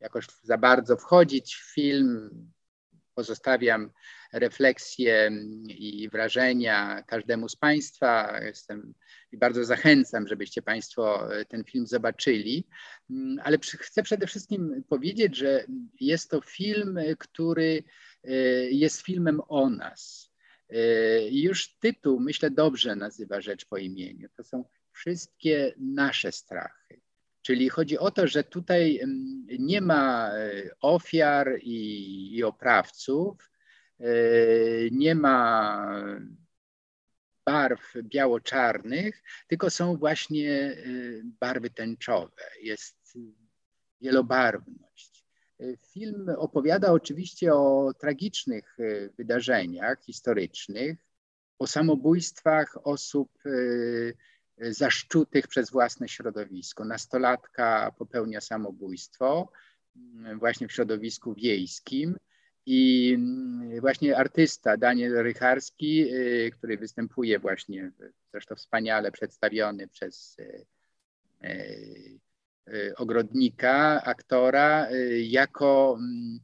jakoś za bardzo wchodzić w film pozostawiam refleksje i wrażenia każdemu z Państwa. Jestem i bardzo zachęcam, żebyście Państwo ten film zobaczyli. Ale chcę przede wszystkim powiedzieć, że jest to film, który e, jest filmem o nas. E, już tytuł, myślę, dobrze nazywa rzecz po imieniu. To są wszystkie nasze strachy. Czyli chodzi o to, że tutaj nie ma e, ofiar i, i oprawców, e, nie ma barw biało-czarnych, tylko są właśnie e, barwy tęczowe, jest wielobarwność. Film opowiada oczywiście o tragicznych wydarzeniach historycznych, o samobójstwach osób zaszczutych przez własne środowisko. Nastolatka popełnia samobójstwo mm, właśnie w środowisku wiejskim i mm, właśnie artysta Daniel Rycharski, y, który występuje właśnie, zresztą wspaniale przedstawiony przez y, y, ogrodnika, aktora, jako mm,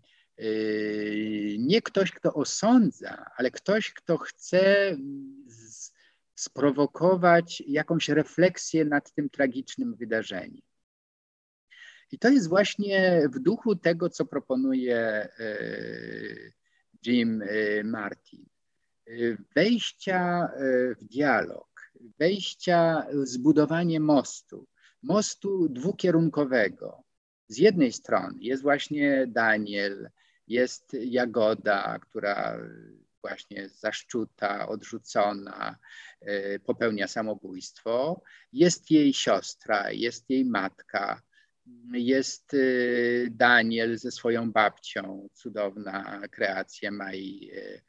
nie ktoś, kto osądza, ale ktoś, kto chce sprowokować jakąś refleksję nad tym tragicznym wydarzeniem. I to jest właśnie w duchu tego, co proponuje e, Jim e, Martin. E, wejścia w dialog, wejścia, zbudowanie mostu, mostu dwukierunkowego. Z jednej strony jest właśnie Daniel, jest Jagoda, która właśnie zaszczuta, odrzucona, e, popełnia samobójstwo. Jest jej siostra, jest jej matka, jest e, Daniel ze swoją babcią, cudowna kreacja Maj. E,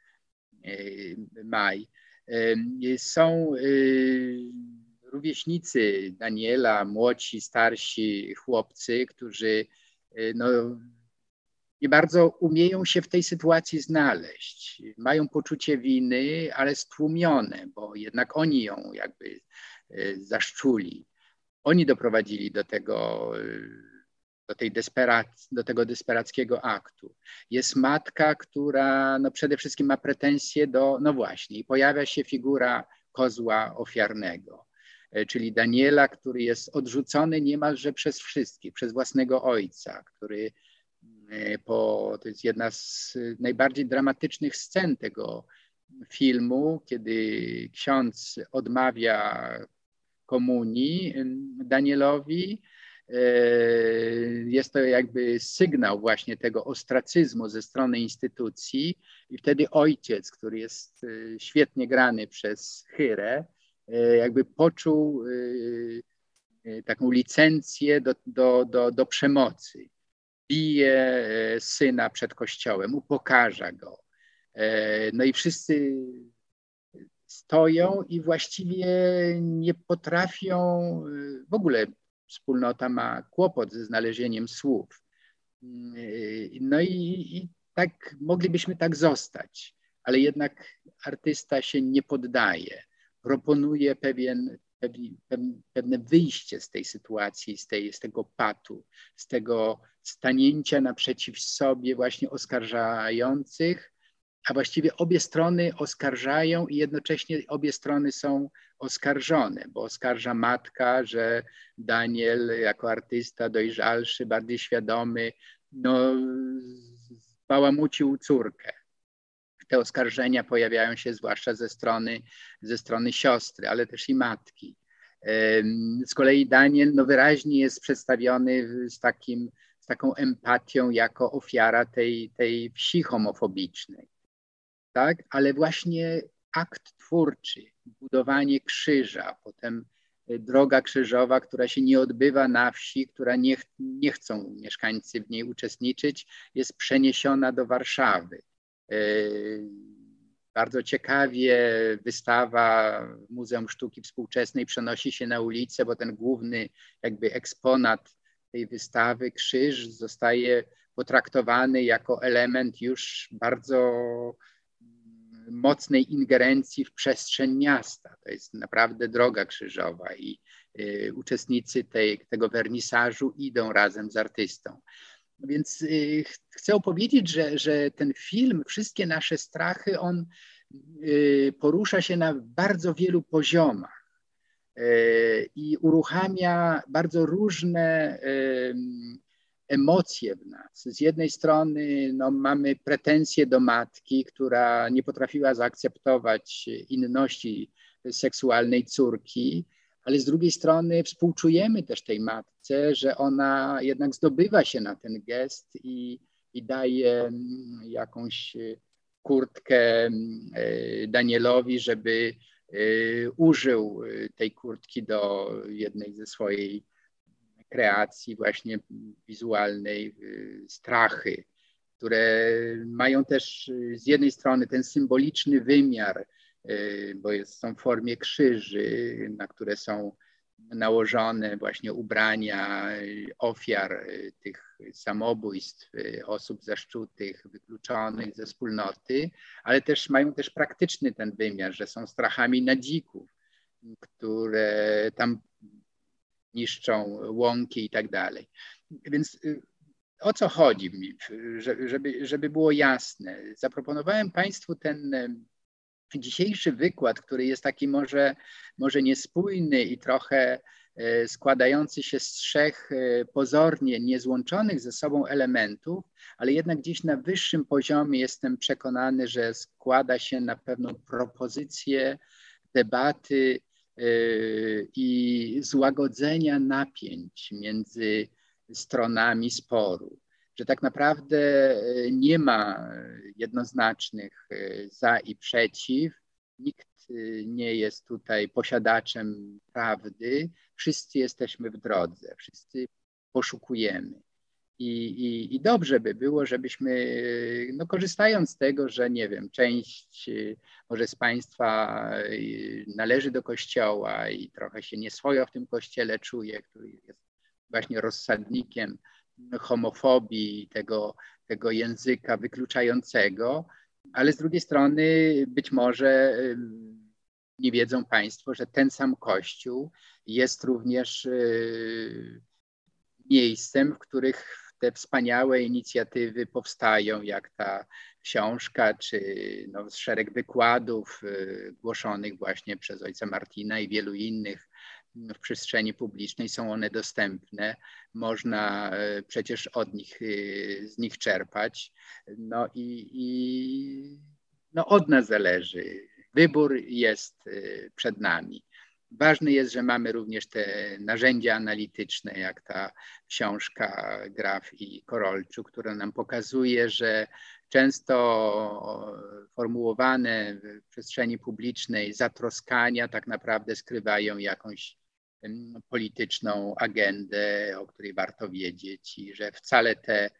Maj. Są rówieśnicy Daniela, młodsi, starsi chłopcy, którzy no, nie bardzo umieją się w tej sytuacji znaleźć. Mają poczucie winy, ale stłumione, bo jednak oni ją jakby e, zaszczuli. Oni doprowadzili do tego, e, do, tej desperac- do tego desperackiego aktu. Jest matka, która no przede wszystkim ma pretensje do, no właśnie, pojawia się figura kozła ofiarnego e, czyli Daniela, który jest odrzucony niemalże przez wszystkich, przez własnego ojca, który po, to jest jedna z najbardziej dramatycznych scen tego filmu, kiedy ksiądz odmawia komunii Danielowi. E, jest to jakby sygnał właśnie tego ostracyzmu ze strony instytucji i wtedy ojciec, który jest e, świetnie grany przez Chyrę, jakby poczuł taką licencję do, do, do, do przemocy bije e, syna przed kościołem, upokarza go. E, no i wszyscy stoją i właściwie nie potrafią, e, w ogóle wspólnota ma kłopot ze znalezieniem słów. No i, i tak moglibyśmy tak zostać, ale jednak artysta się nie poddaje. Proponuje pewien, pewne wyjście z tej sytuacji, z, tej, z tego patu, z tego stanięcia naprzeciw sobie właśnie oskarżających, a właściwie obie strony oskarżają i jednocześnie obie strony są oskarżone, bo oskarża matka, że Daniel jako artysta dojrzalszy, bardziej świadomy, no, bałamucił córkę. Te oskarżenia pojawiają się zwłaszcza ze strony, ze strony siostry, ale też i matki. Z kolei Daniel no, wyraźnie jest przedstawiony z, takim, taką empatią jako ofiara tej, tej wsi homofobicznej. Tak? Ale właśnie akt twórczy, budowanie krzyża, potem droga krzyżowa, która się nie odbywa na wsi, która nie, ch nie chcą mieszkańcy w niej uczestniczyć, jest przeniesiona do Warszawy. Yy, bardzo ciekawie wystawa Muzeum Sztuki Współczesnej przenosi się na ulicę, bo ten główny jakby eksponat tej wystawy, krzyż, zostaje potraktowany jako element już bardzo mocnej ingerencji w przestrzeń miasta. To jest naprawdę droga krzyżowa i y, uczestnicy tej, tego wernisażu idą razem z artystą. Więc y, chcę opowiedzieć, że, że ten film, wszystkie nasze strachy, on y, porusza się na bardzo wielu poziomach i uruchamia bardzo różne emocje w nas. Z jednej strony no, mamy pretensje do matki, która nie potrafiła zaakceptować inności seksualnej córki, ale z drugiej strony współczujemy też tej matce, że ona jednak zdobywa się na ten gest i, i daje jakąś kurtkę e, Danielowi, żeby użył tej kurtki do jednej ze swojej kreacji właśnie wizualnej, y, strachy, które mają też y, z jednej strony ten symboliczny wymiar, y, bo jest, są w formie krzyży, na które są nałożone właśnie ubrania ofiar tych samobójstw, osób zaszczutych, wykluczonych ze wspólnoty, ale też mają też praktyczny ten wymiar, że są strachami na dzików, które tam niszczą łąki i tak dalej. Więc y, o co chodzi mi, żeby, żeby było jasne? Zaproponowałem Państwu ten y, dzisiejszy wykład, który jest taki może, może niespójny i trochę y, składający się z trzech pozornie niezłączonych ze sobą elementów, ale jednak gdzieś na wyższym poziomie jestem przekonany, że składa się na pewną propozycję debaty i złagodzenia napięć między stronami sporu. Że tak naprawdę e, nie ma jednoznacznych e, za i przeciw, nikt e, nie jest tutaj posiadaczem prawdy, wszyscy jesteśmy w drodze, wszyscy poszukujemy. I, i, I, dobrze by było, żebyśmy, no korzystając z tego, że nie wiem, część może z Państwa należy do Kościoła i trochę się nieswojo w tym Kościele czuje, który jest właśnie rozsadnikiem homofobii, tego, tego języka wykluczającego, ale z drugiej strony być może nie wiedzą Państwo, że ten sam Kościół jest również miejscem, w których te wspaniałe inicjatywy powstają, jak ta książka, czy no, szereg wykładów y, głoszonych właśnie przez ojca Martina i wielu innych w przestrzeni publicznej są one dostępne. Można y, przecież od nich, y, z nich czerpać. No i, i no od nas zależy. Wybór jest przed nami. Ważne jest, że mamy również te narzędzia analityczne, jak ta książka Graf i Korolczu, która nam pokazuje, że często formułowane w przestrzeni publicznej zatroskania tak naprawdę skrywają jakąś polityczną agendę, o której warto wiedzieć i że wcale te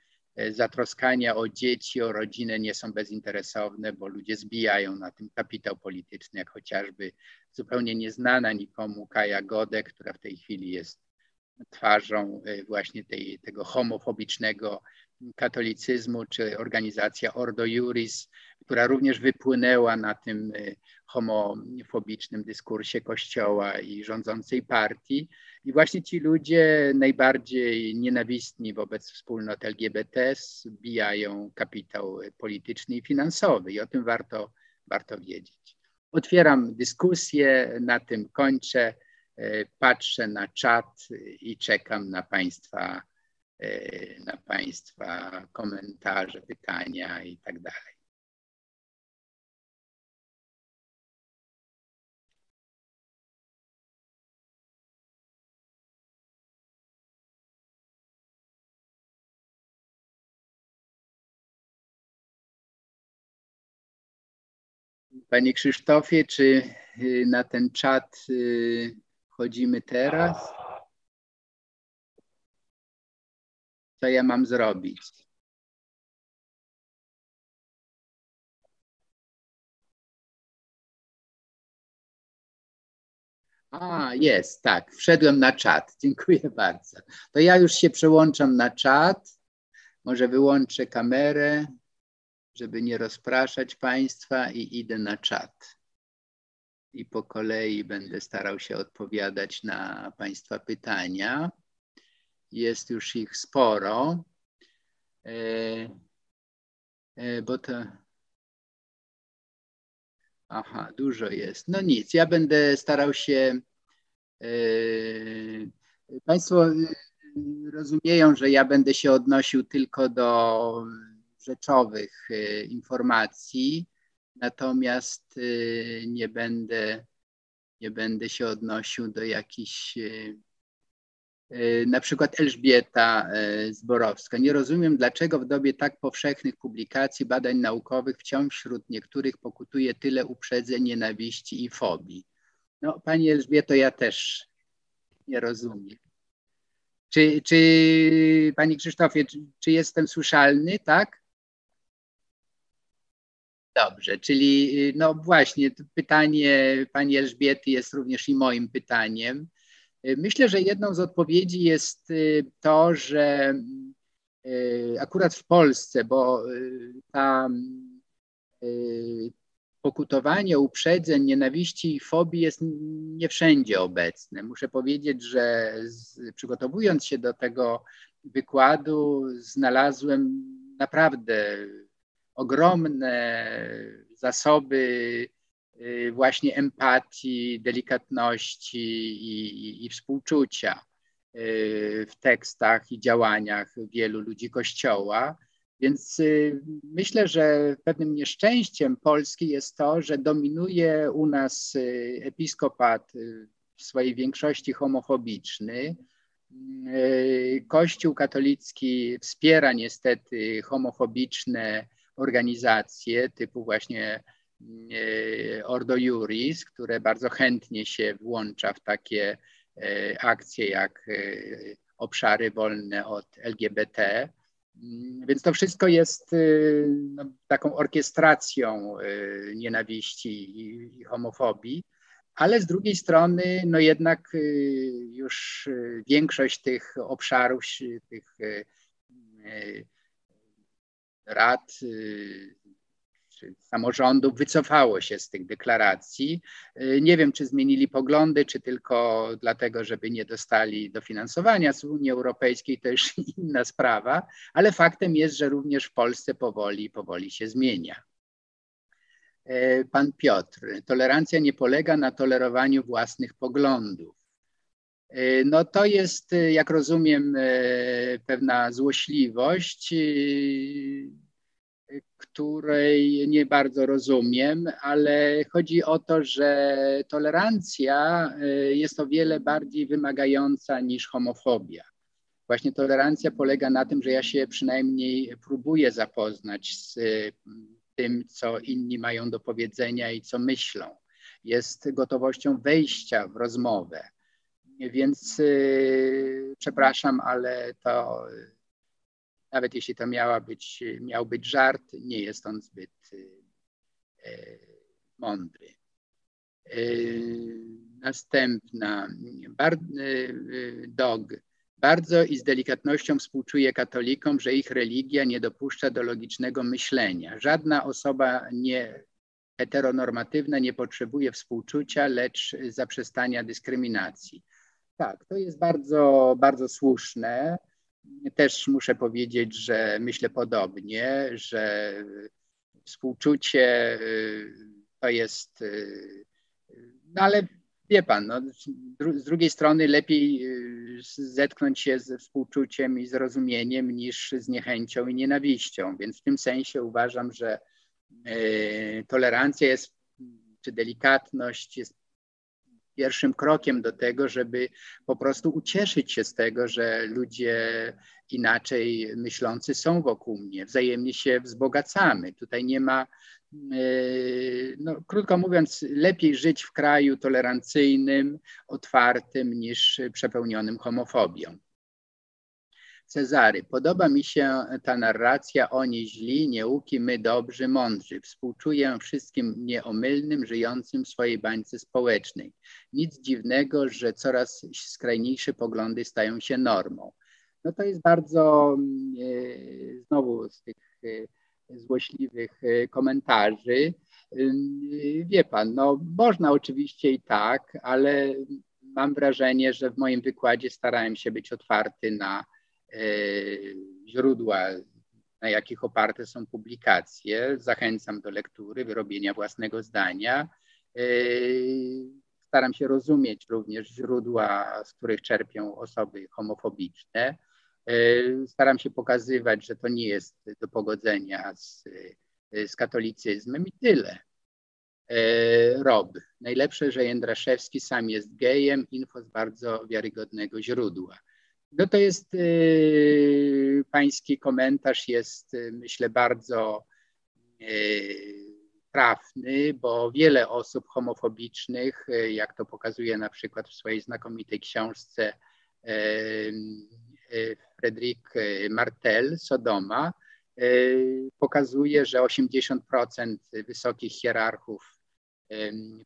zatroskania o dzieci, o rodzinę nie są bezinteresowne, bo ludzie zbijają na tym kapitał polityczny, jak chociażby zupełnie nieznana nikomu Kaja Godek, która w tej chwili jest twarzą e, właśnie tej, tego homofobicznego katolicyzmu, czy organizacja Ordo Juris, która również wypłynęła na tym homofobicznym dyskursie Kościoła i rządzącej partii. I właśnie ci ludzie najbardziej nienawistni wobec wspólnot LGBT zbijają kapitał polityczny i finansowy i o tym warto, warto wiedzieć. Otwieram dyskusję, na tym kończę. Patrzę na czat i czekam na Państwa, na Państwa komentarze, pytania i tak dalej. Panie Krzysztofie, czy y, na ten czat y, wchodzimy teraz? Co ja mam zrobić? A, jest, tak. Wszedłem na czat. Dziękuję bardzo. To ja już się przełączam na czat. Może wyłączę kamerę żeby nie rozpraszać Państwa i idę na czat. I po kolei będę starał się odpowiadać na Państwa pytania. Jest już ich sporo, e, e, bo to. Aha, dużo jest. No nic, ja będę starał się. E, państwo rozumieją, że ja będę się odnosił tylko do rzeczowych informacji, natomiast nie będę, nie będę się odnosił do jakichś na przykład Elżbieta Zborowska. Nie rozumiem, dlaczego w dobie tak powszechnych publikacji, badań naukowych wciąż wśród niektórych pokutuje tyle uprzedzeń, nienawiści i fobii. No, Pani Elżbieto, ja też nie rozumiem. Czy, czy Panie Krzysztofie, czy, czy jestem słyszalny, tak? Dobrze, czyli y, no właśnie, pytanie pani Elżbiety jest również i moim pytaniem. Y, myślę, że jedną z odpowiedzi jest y, to, że akurat w Polsce, bo ta pokutowanie uprzedzeń, nienawiści i fobii jest nie wszędzie obecne. Muszę powiedzieć, że z, przygotowując się do tego wykładu, znalazłem naprawdę ogromne zasoby właśnie empatii, delikatności i, i, i współczucia y, w tekstach i działaniach wielu ludzi Kościoła. Więc y, myślę, że pewnym nieszczęściem Polski jest to, że dominuje u nas episkopat w swojej większości homofobiczny. Kościół katolicki wspiera niestety homofobiczne organizacje typu właśnie Ordo Juris, które bardzo chętnie się włącza w takie e, akcje jak e, obszary wolne od LGBT. Mm, więc to wszystko jest no, taką orkiestracją nienawiści i, homofobii, ale z drugiej strony, no jednak już większość tych obszarów, tych rad czy samorządów wycofało się z tych deklaracji. Y, nie wiem, czy zmienili poglądy, czy tylko dlatego, żeby nie dostali dofinansowania z Unii Europejskiej, to już inna sprawa, ale faktem jest, że również w Polsce powoli, powoli się zmienia. E, pan Piotr, tolerancja nie polega na tolerowaniu własnych poglądów. E, no to jest, jak rozumiem, pewna złośliwość, której nie bardzo rozumiem, ale chodzi o to, że tolerancja jest o wiele bardziej wymagająca niż homofobia. Właśnie tolerancja polega na tym, że ja się przynajmniej próbuję zapoznać z tym, co inni mają do powiedzenia i co myślą. Jest gotowością wejścia w rozmowę więc y, przepraszam, ale to nawet jeśli to miała być, miał być żart, nie jest on zbyt y, mądry. Następna, Dog. Bardzo i z delikatnością współczuję katolikom, że ich religia nie dopuszcza do logicznego myślenia. Żadna osoba nie heteronormatywna nie potrzebuje współczucia, lecz zaprzestania dyskryminacji. Tak, to jest bardzo, bardzo słuszne. Też muszę powiedzieć, że myślę podobnie, że współczucie y, to jest, y, no ale wie pan, no, z drugiej strony lepiej y, zetknąć się ze współczuciem i zrozumieniem niż z niechęcią i nienawiścią. Więc w tym sensie uważam, że tolerancja jest, czy delikatność jest pierwszym krokiem do tego, żeby po prostu ucieszyć się z tego, że ludzie inaczej myślący są wokół mnie, wzajemnie się wzbogacamy. Tutaj nie ma, e, no, krótko mówiąc, lepiej żyć w kraju tolerancyjnym, otwartym niż przepełnionym homofobią. Cezary. Podoba mi się ta narracja oni źli, nieuki, my dobrzy, mądrzy. Współczuję wszystkim nieomylnym, żyjącym w swojej bańce społecznej. Nic dziwnego, że coraz skrajniejsze poglądy stają się normą. No to jest bardzo, e, znowu z tych e, złośliwych e, komentarzy. Wie pan, no można oczywiście i tak, ale mam wrażenie, że w moim wykładzie starałem się być otwarty na źródła, na jakich oparte są publikacje. Zachęcam do lektury, wyrobienia własnego zdania. E, staram się rozumieć również źródła, z których czerpią osoby homofobiczne. E, staram się pokazywać, że to nie jest do pogodzenia z, z katolicyzmem i tyle. Rob. Najlepsze, że Jędraszewski sam jest gejem, info z bardzo wiarygodnego źródła. No to jest y, pański komentarz jest y, myślę bardzo y, trafny, bo wiele osób homofobicznych, jak to pokazuje na przykład w swojej znakomitej książce Fredrik Martel, Sodoma, pokazuje, że 80% wysokich hierarchów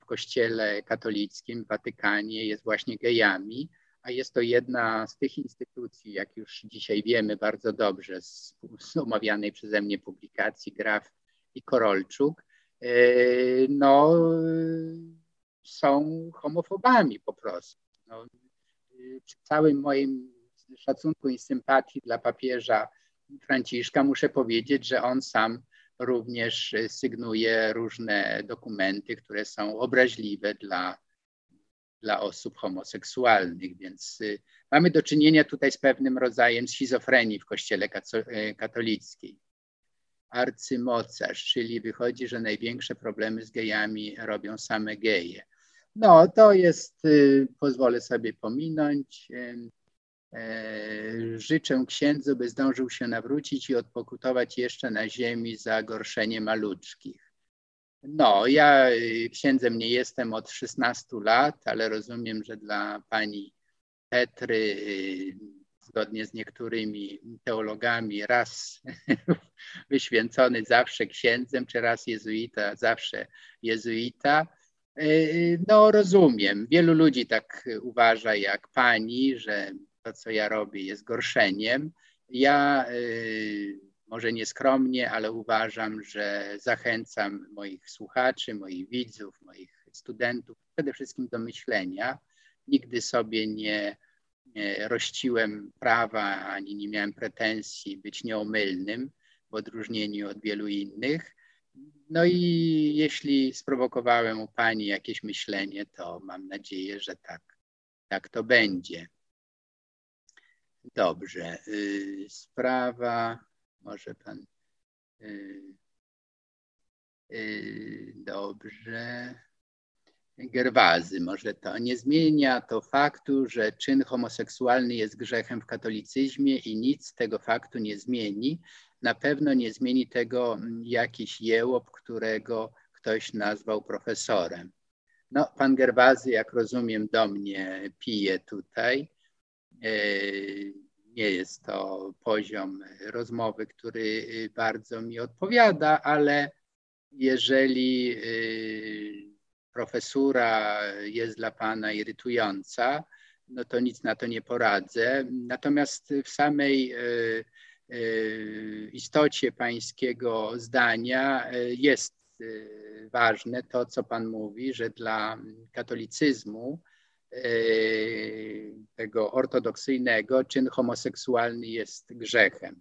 w kościele katolickim w Watykanie jest właśnie gejami a jest to jedna z tych instytucji, jak już dzisiaj wiemy bardzo dobrze z, z omawianej przeze mnie publikacji Graf i Korolczuk, e, no, są homofobami po prostu. No, przy całym moim szacunku i sympatii dla papieża Franciszka muszę powiedzieć, że on sam również sygnuje różne dokumenty, które są obraźliwe dla dla osób homoseksualnych, więc y, mamy do czynienia tutaj z pewnym rodzajem schizofrenii w Kościele y, katolickim. Arcymocarz, czyli wychodzi, że największe problemy z gejami robią same geje. No, to jest, y, pozwolę sobie pominąć. E, życzę księdzu, by zdążył się nawrócić i odpokutować jeszcze na ziemi za gorszenie maluczkich. No, ja y, księdzem nie jestem od 16 lat, ale rozumiem, że dla pani Petry, y, zgodnie z niektórymi teologami, raz wyświęcony zawsze księdzem, czy raz jezuita, zawsze jezuita. Y, no, rozumiem. Wielu ludzi tak uważa jak pani, że to, co ja robię, jest gorszeniem. Ja może nieskromnie, ale uważam, że zachęcam moich słuchaczy, moich widzów, moich studentów przede wszystkim do myślenia. Nigdy sobie nie, rościłem prawa ani nie miałem pretensji być nieomylnym w odróżnieniu od wielu innych. No i jeśli sprowokowałem u Pani jakieś myślenie, to mam nadzieję, że tak, tak to będzie. Dobrze. Y, sprawa może pan. Yy, yy, dobrze. Gerwazy, może to. Nie zmienia to faktu, że czyn homoseksualny jest grzechem w katolicyzmie i nic tego faktu nie zmieni. Na pewno nie zmieni tego jakiś jełop, którego ktoś nazwał profesorem. No, pan Gerwazy, jak rozumiem, do mnie pije tutaj. Nie jest to poziom rozmowy, który y, bardzo mi odpowiada, ale jeżeli y, profesura jest dla Pana irytująca, no to nic na to nie poradzę. Natomiast w samej istocie pańskiego zdania jest ważne to, co Pan mówi, że dla katolicyzmu tego ortodoksyjnego czyn homoseksualny jest grzechem.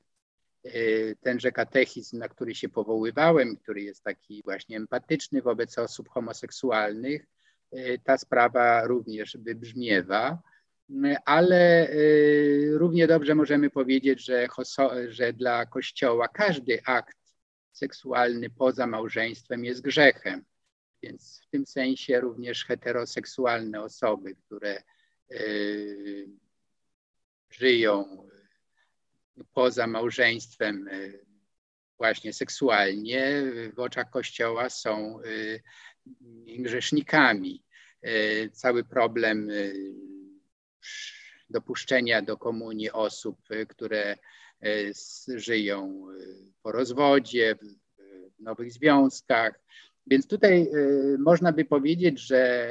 Tenże katechizm, na który się powoływałem, który jest taki właśnie empatyczny wobec osób homoseksualnych, ta sprawa również wybrzmiewa, ale równie dobrze możemy powiedzieć, że, że dla Kościoła każdy akt seksualny poza małżeństwem jest grzechem. Więc w tym sensie również heteroseksualne osoby, które y, żyją poza małżeństwem y, właśnie seksualnie, w oczach Kościoła są y, grzesznikami. Cały problem dopuszczenia do komunii osób, które żyją po rozwodzie, w nowych związkach, więc tutaj y, można by powiedzieć, że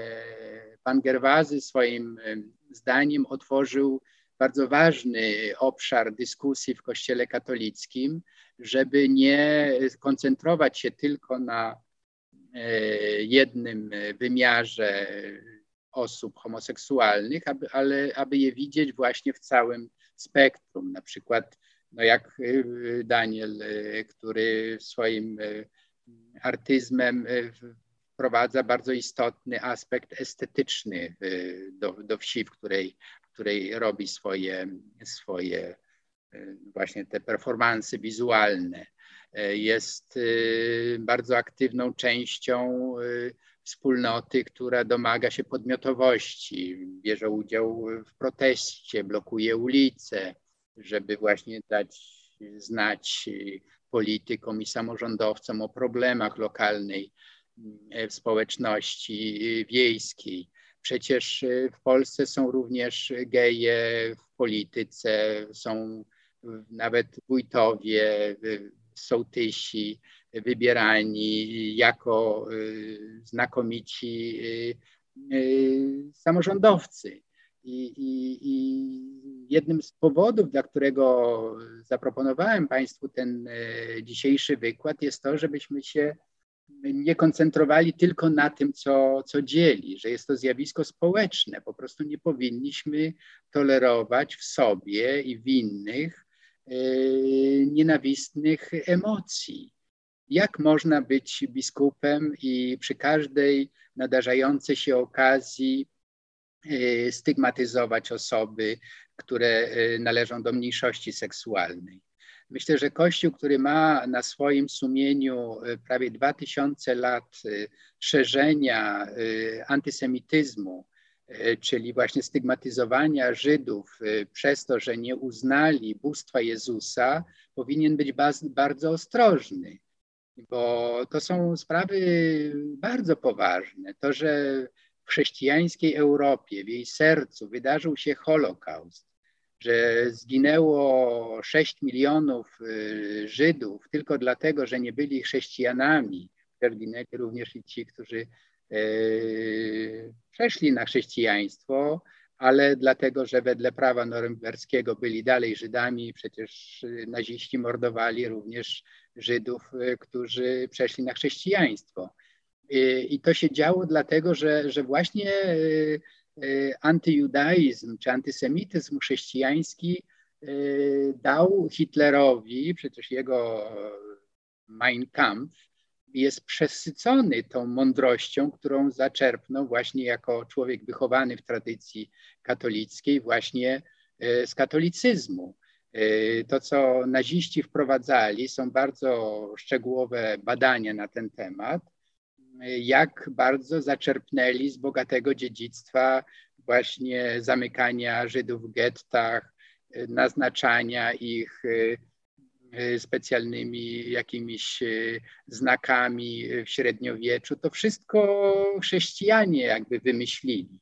pan Gerwazy swoim y, zdaniem otworzył bardzo ważny obszar dyskusji w Kościele katolickim, żeby nie koncentrować się tylko na y, jednym wymiarze osób homoseksualnych, aby, ale aby je widzieć właśnie w całym spektrum. Na przykład, no jak Daniel, który w swoim artyzmem e, wprowadza bardzo istotny aspekt estetyczny e, do, do wsi, w której, w której robi swoje, swoje e, właśnie te performanse wizualne. Jest bardzo aktywną częścią wspólnoty, która domaga się podmiotowości, bierze udział w proteście, blokuje ulice, żeby właśnie dać znać politykom i samorządowcom o problemach lokalnej e, społeczności wiejskiej. Przecież e, w Polsce są również geje w polityce, są nawet wójtowie, sołtysi wybierani jako e, znakomici samorządowcy. I, i, I, jednym z powodów, dla którego zaproponowałem Państwu ten e, dzisiejszy wykład, jest to, żebyśmy się nie koncentrowali tylko na tym, co, co dzieli, że jest to zjawisko społeczne. Po prostu nie powinniśmy tolerować w sobie i w innych e, nienawistnych emocji. Jak można być biskupem i przy każdej nadarzającej się okazji stygmatyzować osoby, które y, należą do mniejszości seksualnej. Myślę, że Kościół, który ma na swoim sumieniu y, prawie 2000 lat szerzenia antysemityzmu, czyli właśnie stygmatyzowania Żydów przez to, że nie uznali bóstwa Jezusa, powinien być bardzo ostrożny, bo to są sprawy bardzo poważne. To, że chrześcijańskiej Europie, w jej sercu wydarzył się Holokaust, że zginęło 6 milionów y, Żydów tylko dlatego, że nie byli chrześcijanami, zginęli również i ci, którzy y, przeszli na chrześcijaństwo, ale dlatego, że wedle prawa norymberskiego byli dalej Żydami, przecież naziści mordowali również Żydów, y, którzy przeszli na chrześcijaństwo. I to się działo dlatego, że, że właśnie e, e, antyjudaizm czy antysemityzm chrześcijański e, dał Hitlerowi, przecież jego Mein Kampf jest przesycony tą mądrością, którą zaczerpnął właśnie jako człowiek wychowany w tradycji katolickiej, właśnie z katolicyzmu. To, co naziści wprowadzali, są bardzo szczegółowe badania na ten temat jak bardzo zaczerpnęli z bogatego dziedzictwa właśnie zamykania Żydów w gettach, naznaczania ich y, y, specjalnymi jakimiś y, znakami w średniowieczu. To wszystko chrześcijanie jakby wymyślili.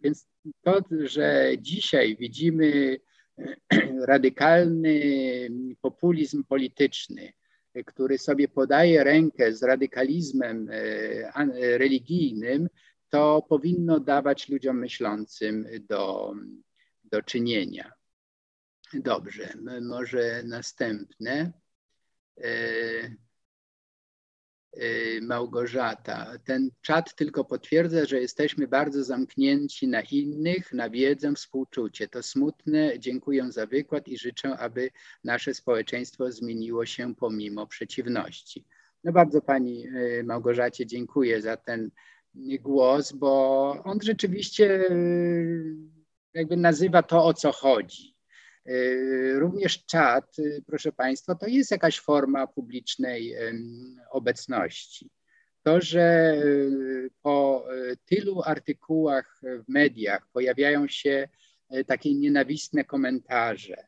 Więc to, że dzisiaj widzimy radykalny populizm polityczny, który sobie podaje rękę z radykalizmem e, religijnym, to powinno dawać ludziom myślącym do, do czynienia. Dobrze, może następne. Y, Małgorzata. Ten czat tylko potwierdza, że jesteśmy bardzo zamknięci na innych, na wiedzę, współczucie. To smutne. Dziękuję za wykład i życzę, aby nasze społeczeństwo zmieniło się pomimo przeciwności. No bardzo Pani y, Małgorzacie dziękuję za ten głos, bo on rzeczywiście y, jakby nazywa to, o co chodzi. Y, również czat, y, proszę Państwa, to jest jakaś forma publicznej obecności. To, że y, po tylu artykułach w mediach pojawiają się takie nienawistne komentarze,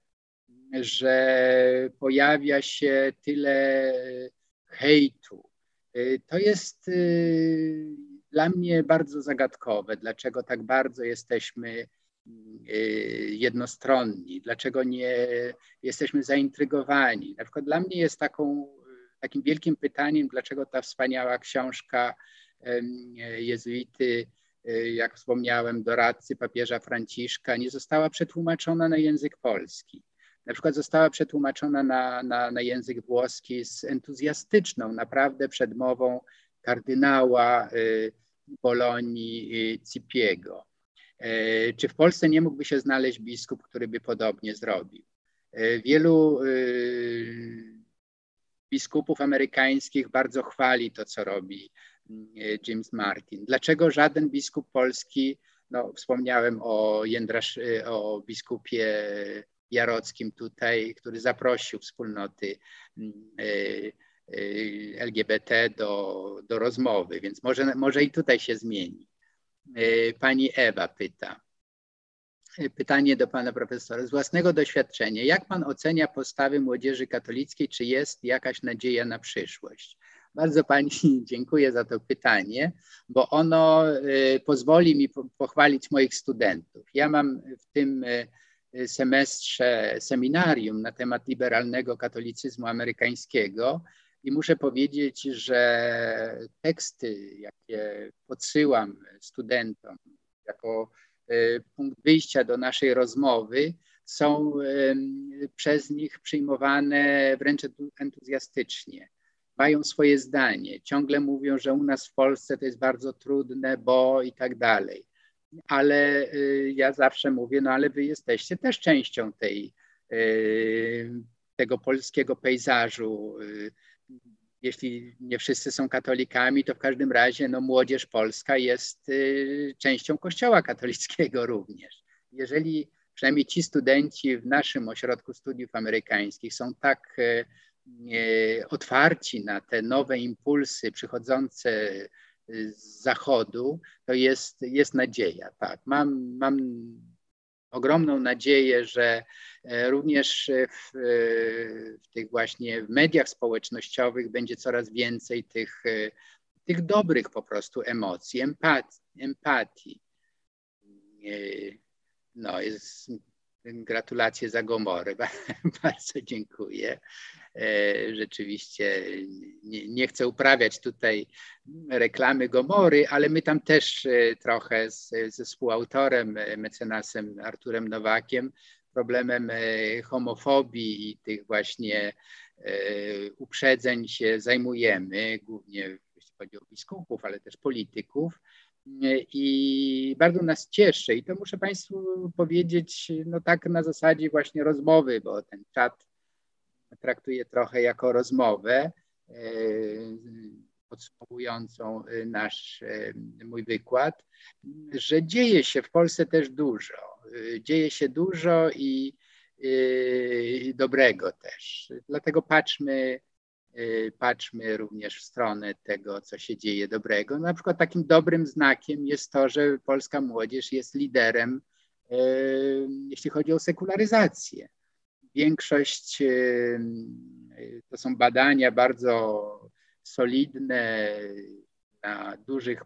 że pojawia się tyle hejtu, to jest dla mnie bardzo zagadkowe, dlaczego tak bardzo jesteśmy Y, jednostronni, dlaczego nie jesteśmy zaintrygowani. Na przykład dla mnie jest taką, takim wielkim pytaniem, dlaczego ta wspaniała książka jezuity, y, jak wspomniałem, doradcy papieża Franciszka, nie została przetłumaczona na język polski. Na przykład została przetłumaczona na, na, na język włoski z entuzjastyczną, naprawdę przedmową kardynała y, Bolonii Cipiego. E, czy w Polsce nie mógłby się znaleźć biskup, który by podobnie zrobił? E, wielu e, biskupów amerykańskich bardzo chwali to, co robi James Martin. Dlaczego żaden biskup polski, no wspomniałem o, Jędrasz, o biskupie Jarockim tutaj, który zaprosił wspólnoty LGBT do, do rozmowy, więc może, może i tutaj się zmieni. E, pani Ewa pyta. E, pytanie do pana profesora. Z własnego doświadczenia, jak pan ocenia postawy młodzieży katolickiej? Czy jest jakaś nadzieja na przyszłość? Bardzo pani dziękuję za to pytanie, bo ono e, pozwoli mi pochwalić moich studentów. Ja mam w tym semestrze seminarium na temat liberalnego katolicyzmu amerykańskiego i muszę powiedzieć, że teksty, jakie podsyłam studentom jako e, punkt wyjścia do naszej rozmowy, są przez nich przyjmowane wręcz entuzjastycznie. Mają swoje zdanie. Ciągle mówią, że u nas w Polsce to jest bardzo trudne, bo i tak dalej. Ale e, ja zawsze mówię, no ale wy jesteście też częścią tej, e, tego polskiego pejzażu jeśli nie wszyscy są katolikami, to w każdym razie no, młodzież polska jest y, częścią Kościoła katolickiego również. Jeżeli przynajmniej ci studenci w naszym ośrodku studiów amerykańskich są tak y, y, otwarci na te nowe impulsy przychodzące z zachodu, to jest, jest nadzieja. Tak. Mam, mam ogromną nadzieję, że e, również w, e, w, tych właśnie mediach społecznościowych będzie coraz więcej tych, e, tych dobrych po prostu emocji, empatii. empatii. No, jest, gratulacje za Gomorę. Bardzo dziękuję. Rzeczywiście nie, nie, chcę uprawiać tutaj reklamy Gomory, ale my tam też trochę z, ze współautorem, mecenasem Arturem Nowakiem, problemem homofobii i tych właśnie uprzedzeń się zajmujemy, głównie jeśli chodzi o biskupów, ale też polityków. I bardzo nas cieszy, i to muszę Państwu powiedzieć, no tak na zasadzie właśnie rozmowy, bo ten czat traktuję trochę jako rozmowę e, podsumowującą nasz e, mój wykład, że dzieje się w Polsce też dużo. E, dzieje się dużo i, i dobrego też. Dlatego patrzmy patrzmy również w stronę tego, co się dzieje dobrego. Na przykład takim dobrym znakiem jest to, że polska młodzież jest liderem, jeśli chodzi o sekularyzację. Większość y, to są badania bardzo solidne na dużych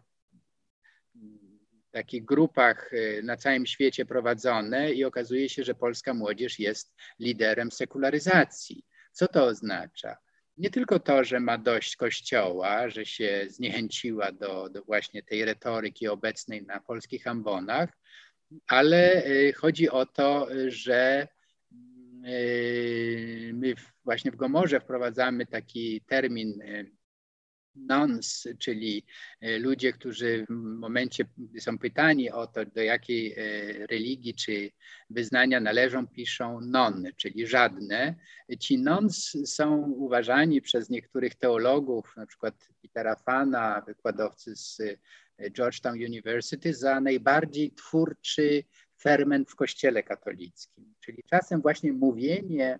takich grupach na całym świecie prowadzone i okazuje się, że polska młodzież jest liderem sekularyzacji. Co to oznacza? nie tylko to, że ma dość kościoła, że się zniechęciła do, do właśnie tej retoryki obecnej na polskich ambonach, ale chodzi o to, że my właśnie w Gomorze wprowadzamy taki termin nons, czyli e, ludzie, którzy w momencie, gdy są pytani o to, do jakiej religii czy wyznania należą, piszą non, czyli żadne. Ci nons są uważani przez niektórych teologów, na przykład Petera Fana, wykładowcy z Georgetown University, za najbardziej twórczy ferment w Kościele katolickim. Czyli czasem właśnie mówienie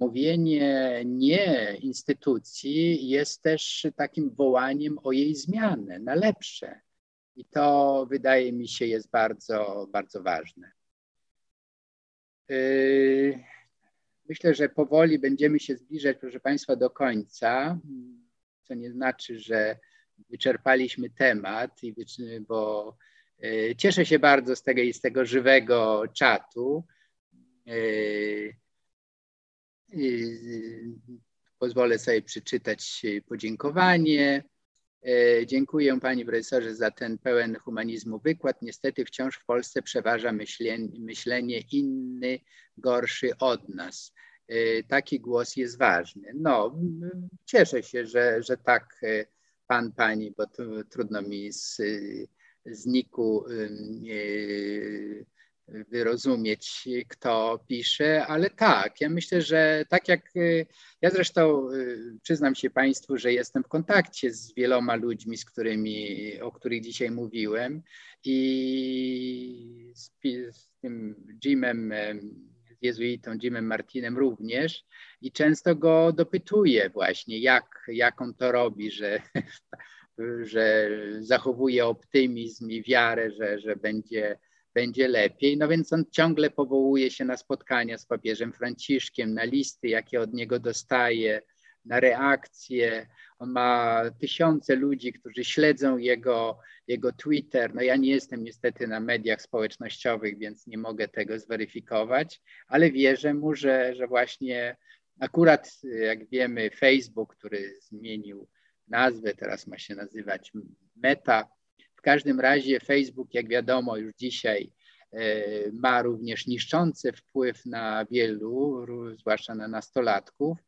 mówienie nie instytucji jest też takim wołaniem o jej zmianę na lepsze. I to wydaje mi się jest bardzo, bardzo ważne. Yy, myślę, że powoli będziemy się zbliżać, proszę Państwa, do końca, co nie znaczy, że wyczerpaliśmy temat, bo cieszę się bardzo z tego, z tego żywego czatu. Yy, Pozwolę sobie przeczytać podziękowanie. E, dziękuję Pani Profesorze za ten pełen humanizmu wykład. Niestety wciąż w Polsce przeważa myślenie, myślenie inny, gorszy od nas. E, taki głos jest ważny. No, cieszę się, że, że tak e, Pan, Pani, bo trudno mi z, z niku wyrozumieć, kto pisze, ale tak, ja myślę, że tak jak y, ja zresztą y, przyznam się Państwu, że jestem w kontakcie z wieloma ludźmi, z którymi, o których dzisiaj mówiłem i z, z tym Jimem, z jezuitą Jimem Martinem również i często go dopytuję właśnie, jak, jak on to robi, że że zachowuje optymizm i wiarę, że, że będzie będzie lepiej. No więc on ciągle powołuje się na spotkania z papieżem Franciszkiem, na listy, jakie od niego dostaje, na reakcje. On ma tysiące ludzi, którzy śledzą jego, jego Twitter. No ja nie jestem niestety na mediach społecznościowych, więc nie mogę tego zweryfikować, ale wierzę mu, że, że właśnie akurat, jak wiemy, Facebook, który zmienił nazwę, teraz ma się nazywać Meta, w każdym razie Facebook, jak wiadomo, już dzisiaj e, ma również niszczący wpływ na wielu, zwłaszcza na nastolatków,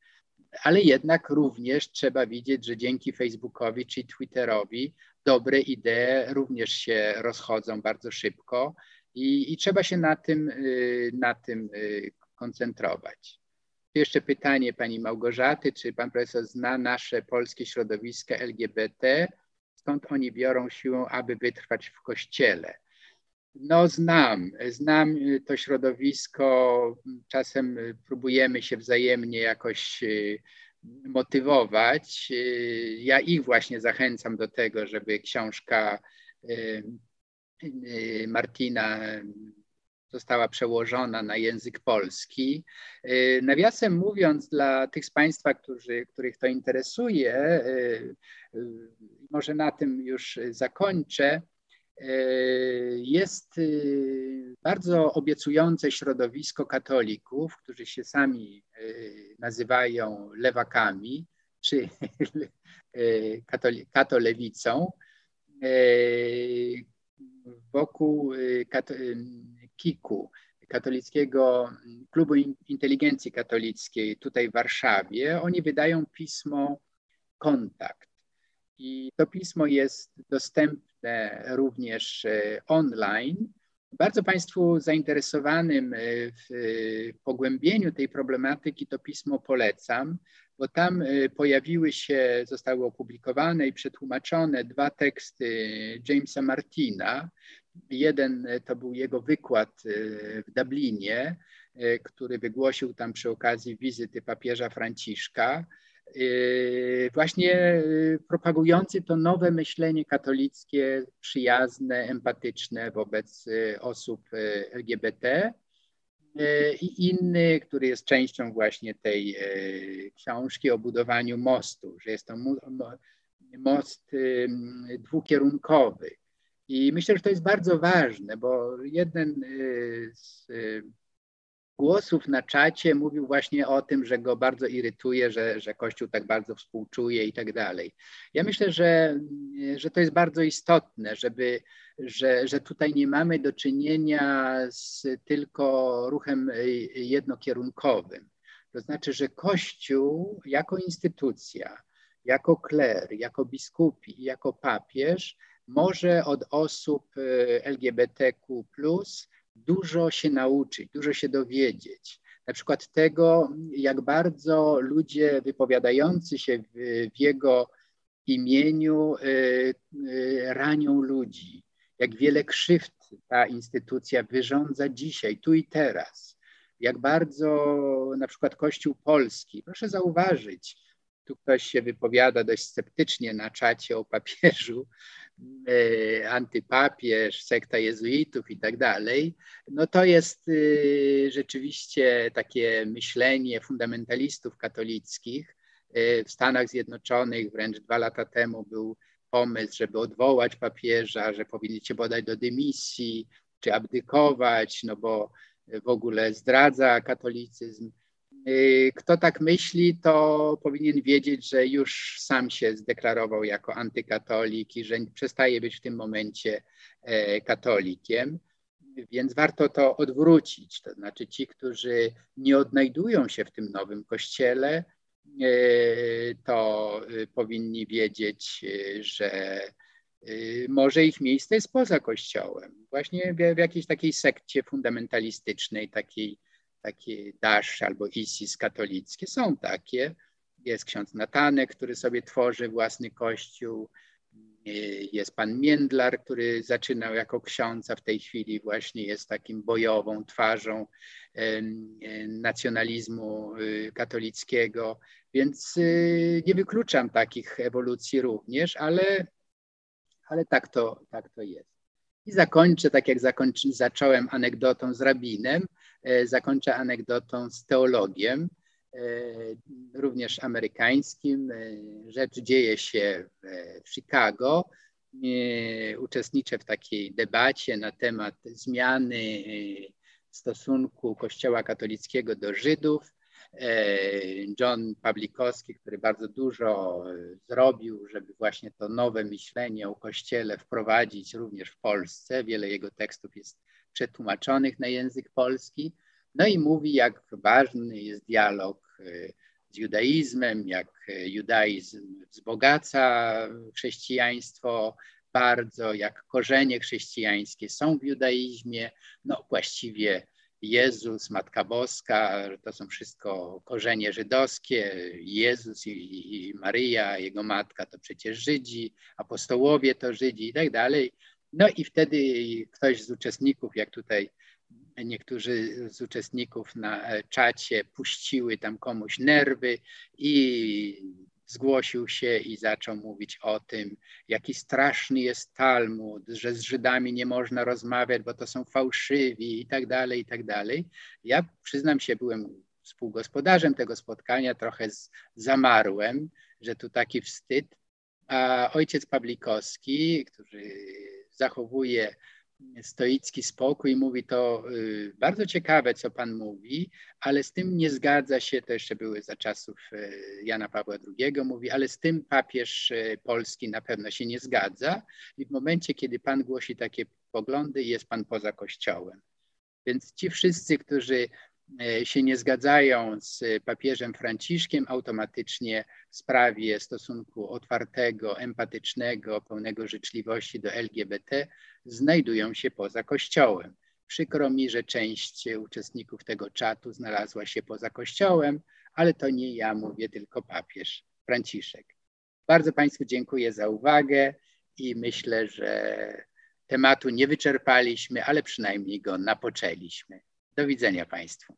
ale jednak również trzeba widzieć, że dzięki Facebookowi czy Twitterowi dobre idee również się rozchodzą bardzo szybko i, i trzeba się na tym, y, na tym y, koncentrować. Jeszcze pytanie pani Małgorzaty, czy pan profesor zna nasze polskie środowiska LGBT? skąd oni biorą siłę, aby wytrwać w kościele. No, znam, znam to środowisko. Czasem próbujemy się wzajemnie jakoś y, motywować. Y, ja ich właśnie zachęcam do tego, żeby książka y, Martina została przełożona na język polski. Nawiasem mówiąc, dla tych z Państwa, którzy, których to interesuje, może na tym już zakończę. Jest bardzo obiecujące środowisko katolików, którzy się sami nazywają lewakami czy katolewicą, wokół KIK-u, Katolickiego Klubu Inteligencji Katolickiej tutaj w Warszawie. Oni wydają pismo Kontakt. I to pismo jest dostępne również e, online. Bardzo Państwu zainteresowanym e, w pogłębieniu tej problematyki to pismo polecam, bo tam e, pojawiły się, zostały opublikowane i przetłumaczone dwa teksty Jamesa Martina. Jeden to był jego wykład w Dublinie, który wygłosił tam przy okazji wizyty papieża Franciszka. Właśnie propagujący to nowe myślenie katolickie, przyjazne, empatyczne wobec osób LGBT i inny, który jest częścią właśnie tej książki o budowaniu mostu, że jest to most dwukierunkowy. I myślę, że to jest bardzo ważne, bo jeden z głosów na czacie mówił właśnie o tym, że go bardzo irytuje, że, że Kościół tak bardzo współczuje i tak dalej. Ja myślę, że, że to jest bardzo istotne, żeby, że, że tutaj nie mamy do czynienia z tylko ruchem jednokierunkowym. To znaczy, że Kościół jako instytucja, jako kler, jako biskupi, jako papież może od osób e, LGBTQ dużo się nauczyć, dużo się dowiedzieć. Na przykład tego, jak bardzo ludzie wypowiadający się w, w jego imieniu y, y, ranią ludzi, jak wiele krzywd ta instytucja wyrządza dzisiaj, tu i teraz, jak bardzo na przykład Kościół Polski, proszę zauważyć, tu ktoś się wypowiada dość sceptycznie na czacie o papieżu, antypapież, sekta jezuitów i tak dalej, no to jest y, rzeczywiście takie myślenie fundamentalistów katolickich. E, w Stanach Zjednoczonych wręcz dwa lata temu był pomysł, żeby odwołać papieża, że powinniście podać do dymisji czy abdykować, no bo w ogóle zdradza katolicyzm. Y, kto tak myśli, to powinien wiedzieć, że już sam się zdeklarował jako antykatolik i że przestaje być w tym momencie e, katolikiem. Więc warto to odwrócić. To znaczy, ci, którzy nie odnajdują się w tym nowym kościele, e, to y, powinni wiedzieć, że może ich miejsce jest poza kościołem, właśnie w, jakiejś takiej sekcie fundamentalistycznej, takiej takie Dasz albo ISIS katolickie. Są takie. Jest ksiądz Natanek, który sobie tworzy własny kościół. Jest pan Międlar, który zaczynał jako ksiądz, a w tej chwili właśnie jest takim bojową twarzą nacjonalizmu y, katolickiego. Więc y, nie wykluczam takich ewolucji również, ale, ale tak, to, tak to jest. I zakończę, tak jak zakończy, zacząłem anegdotą z rabinem, zakończę anegdotą z teologiem, e, również amerykańskim. E, rzecz dzieje się w Chicago. Uczestniczę w takiej debacie na temat zmiany stosunku Kościoła katolickiego do Żydów. John Pawlikowski, który bardzo dużo zrobił, żeby właśnie to nowe myślenie o Kościele wprowadzić również w Polsce. Wiele jego tekstów jest przetłumaczonych na język polski. No i mówi, jak ważny jest dialog e, z judaizmem, jak e, judaizm wzbogaca chrześcijaństwo bardzo, jak korzenie chrześcijańskie są w judaizmie. No właściwie Jezus, Matka Boska, to są wszystko korzenie żydowskie. Jezus i, i Maryja, jego matka to przecież Żydzi, apostołowie to Żydzi i tak dalej. No i wtedy ktoś z uczestników, jak tutaj niektórzy z uczestników na czacie puściły tam komuś nerwy i zgłosił się i zaczął mówić o tym, jaki straszny jest Talmud, że z Żydami nie można rozmawiać, bo to są fałszywi i tak dalej, i tak dalej. Ja przyznam się, byłem współgospodarzem tego spotkania, trochę zamarłem, że tu taki wstyd, a ojciec Pawlikowski, który zachowuje stoicki spokój, mówi to y, bardzo ciekawe, co Pan mówi, ale z tym nie zgadza się, to jeszcze były za czasów y, Jana Pawła II, mówi, ale z tym papież y, polski na pewno się nie zgadza i w momencie, kiedy Pan głosi takie poglądy, jest Pan poza Kościołem. Więc ci wszyscy, którzy się nie zgadzają z papieżem Franciszkiem, automatycznie w sprawie stosunku otwartego, empatycznego, pełnego życzliwości do LGBT znajdują się poza Kościołem. Przykro mi, że część uczestników tego czatu znalazła się poza Kościołem, ale to nie ja mówię, tylko papież Franciszek. Bardzo Państwu dziękuję za uwagę i myślę, że tematu nie wyczerpaliśmy, ale przynajmniej go napoczęliśmy. Do widzenia Państwu.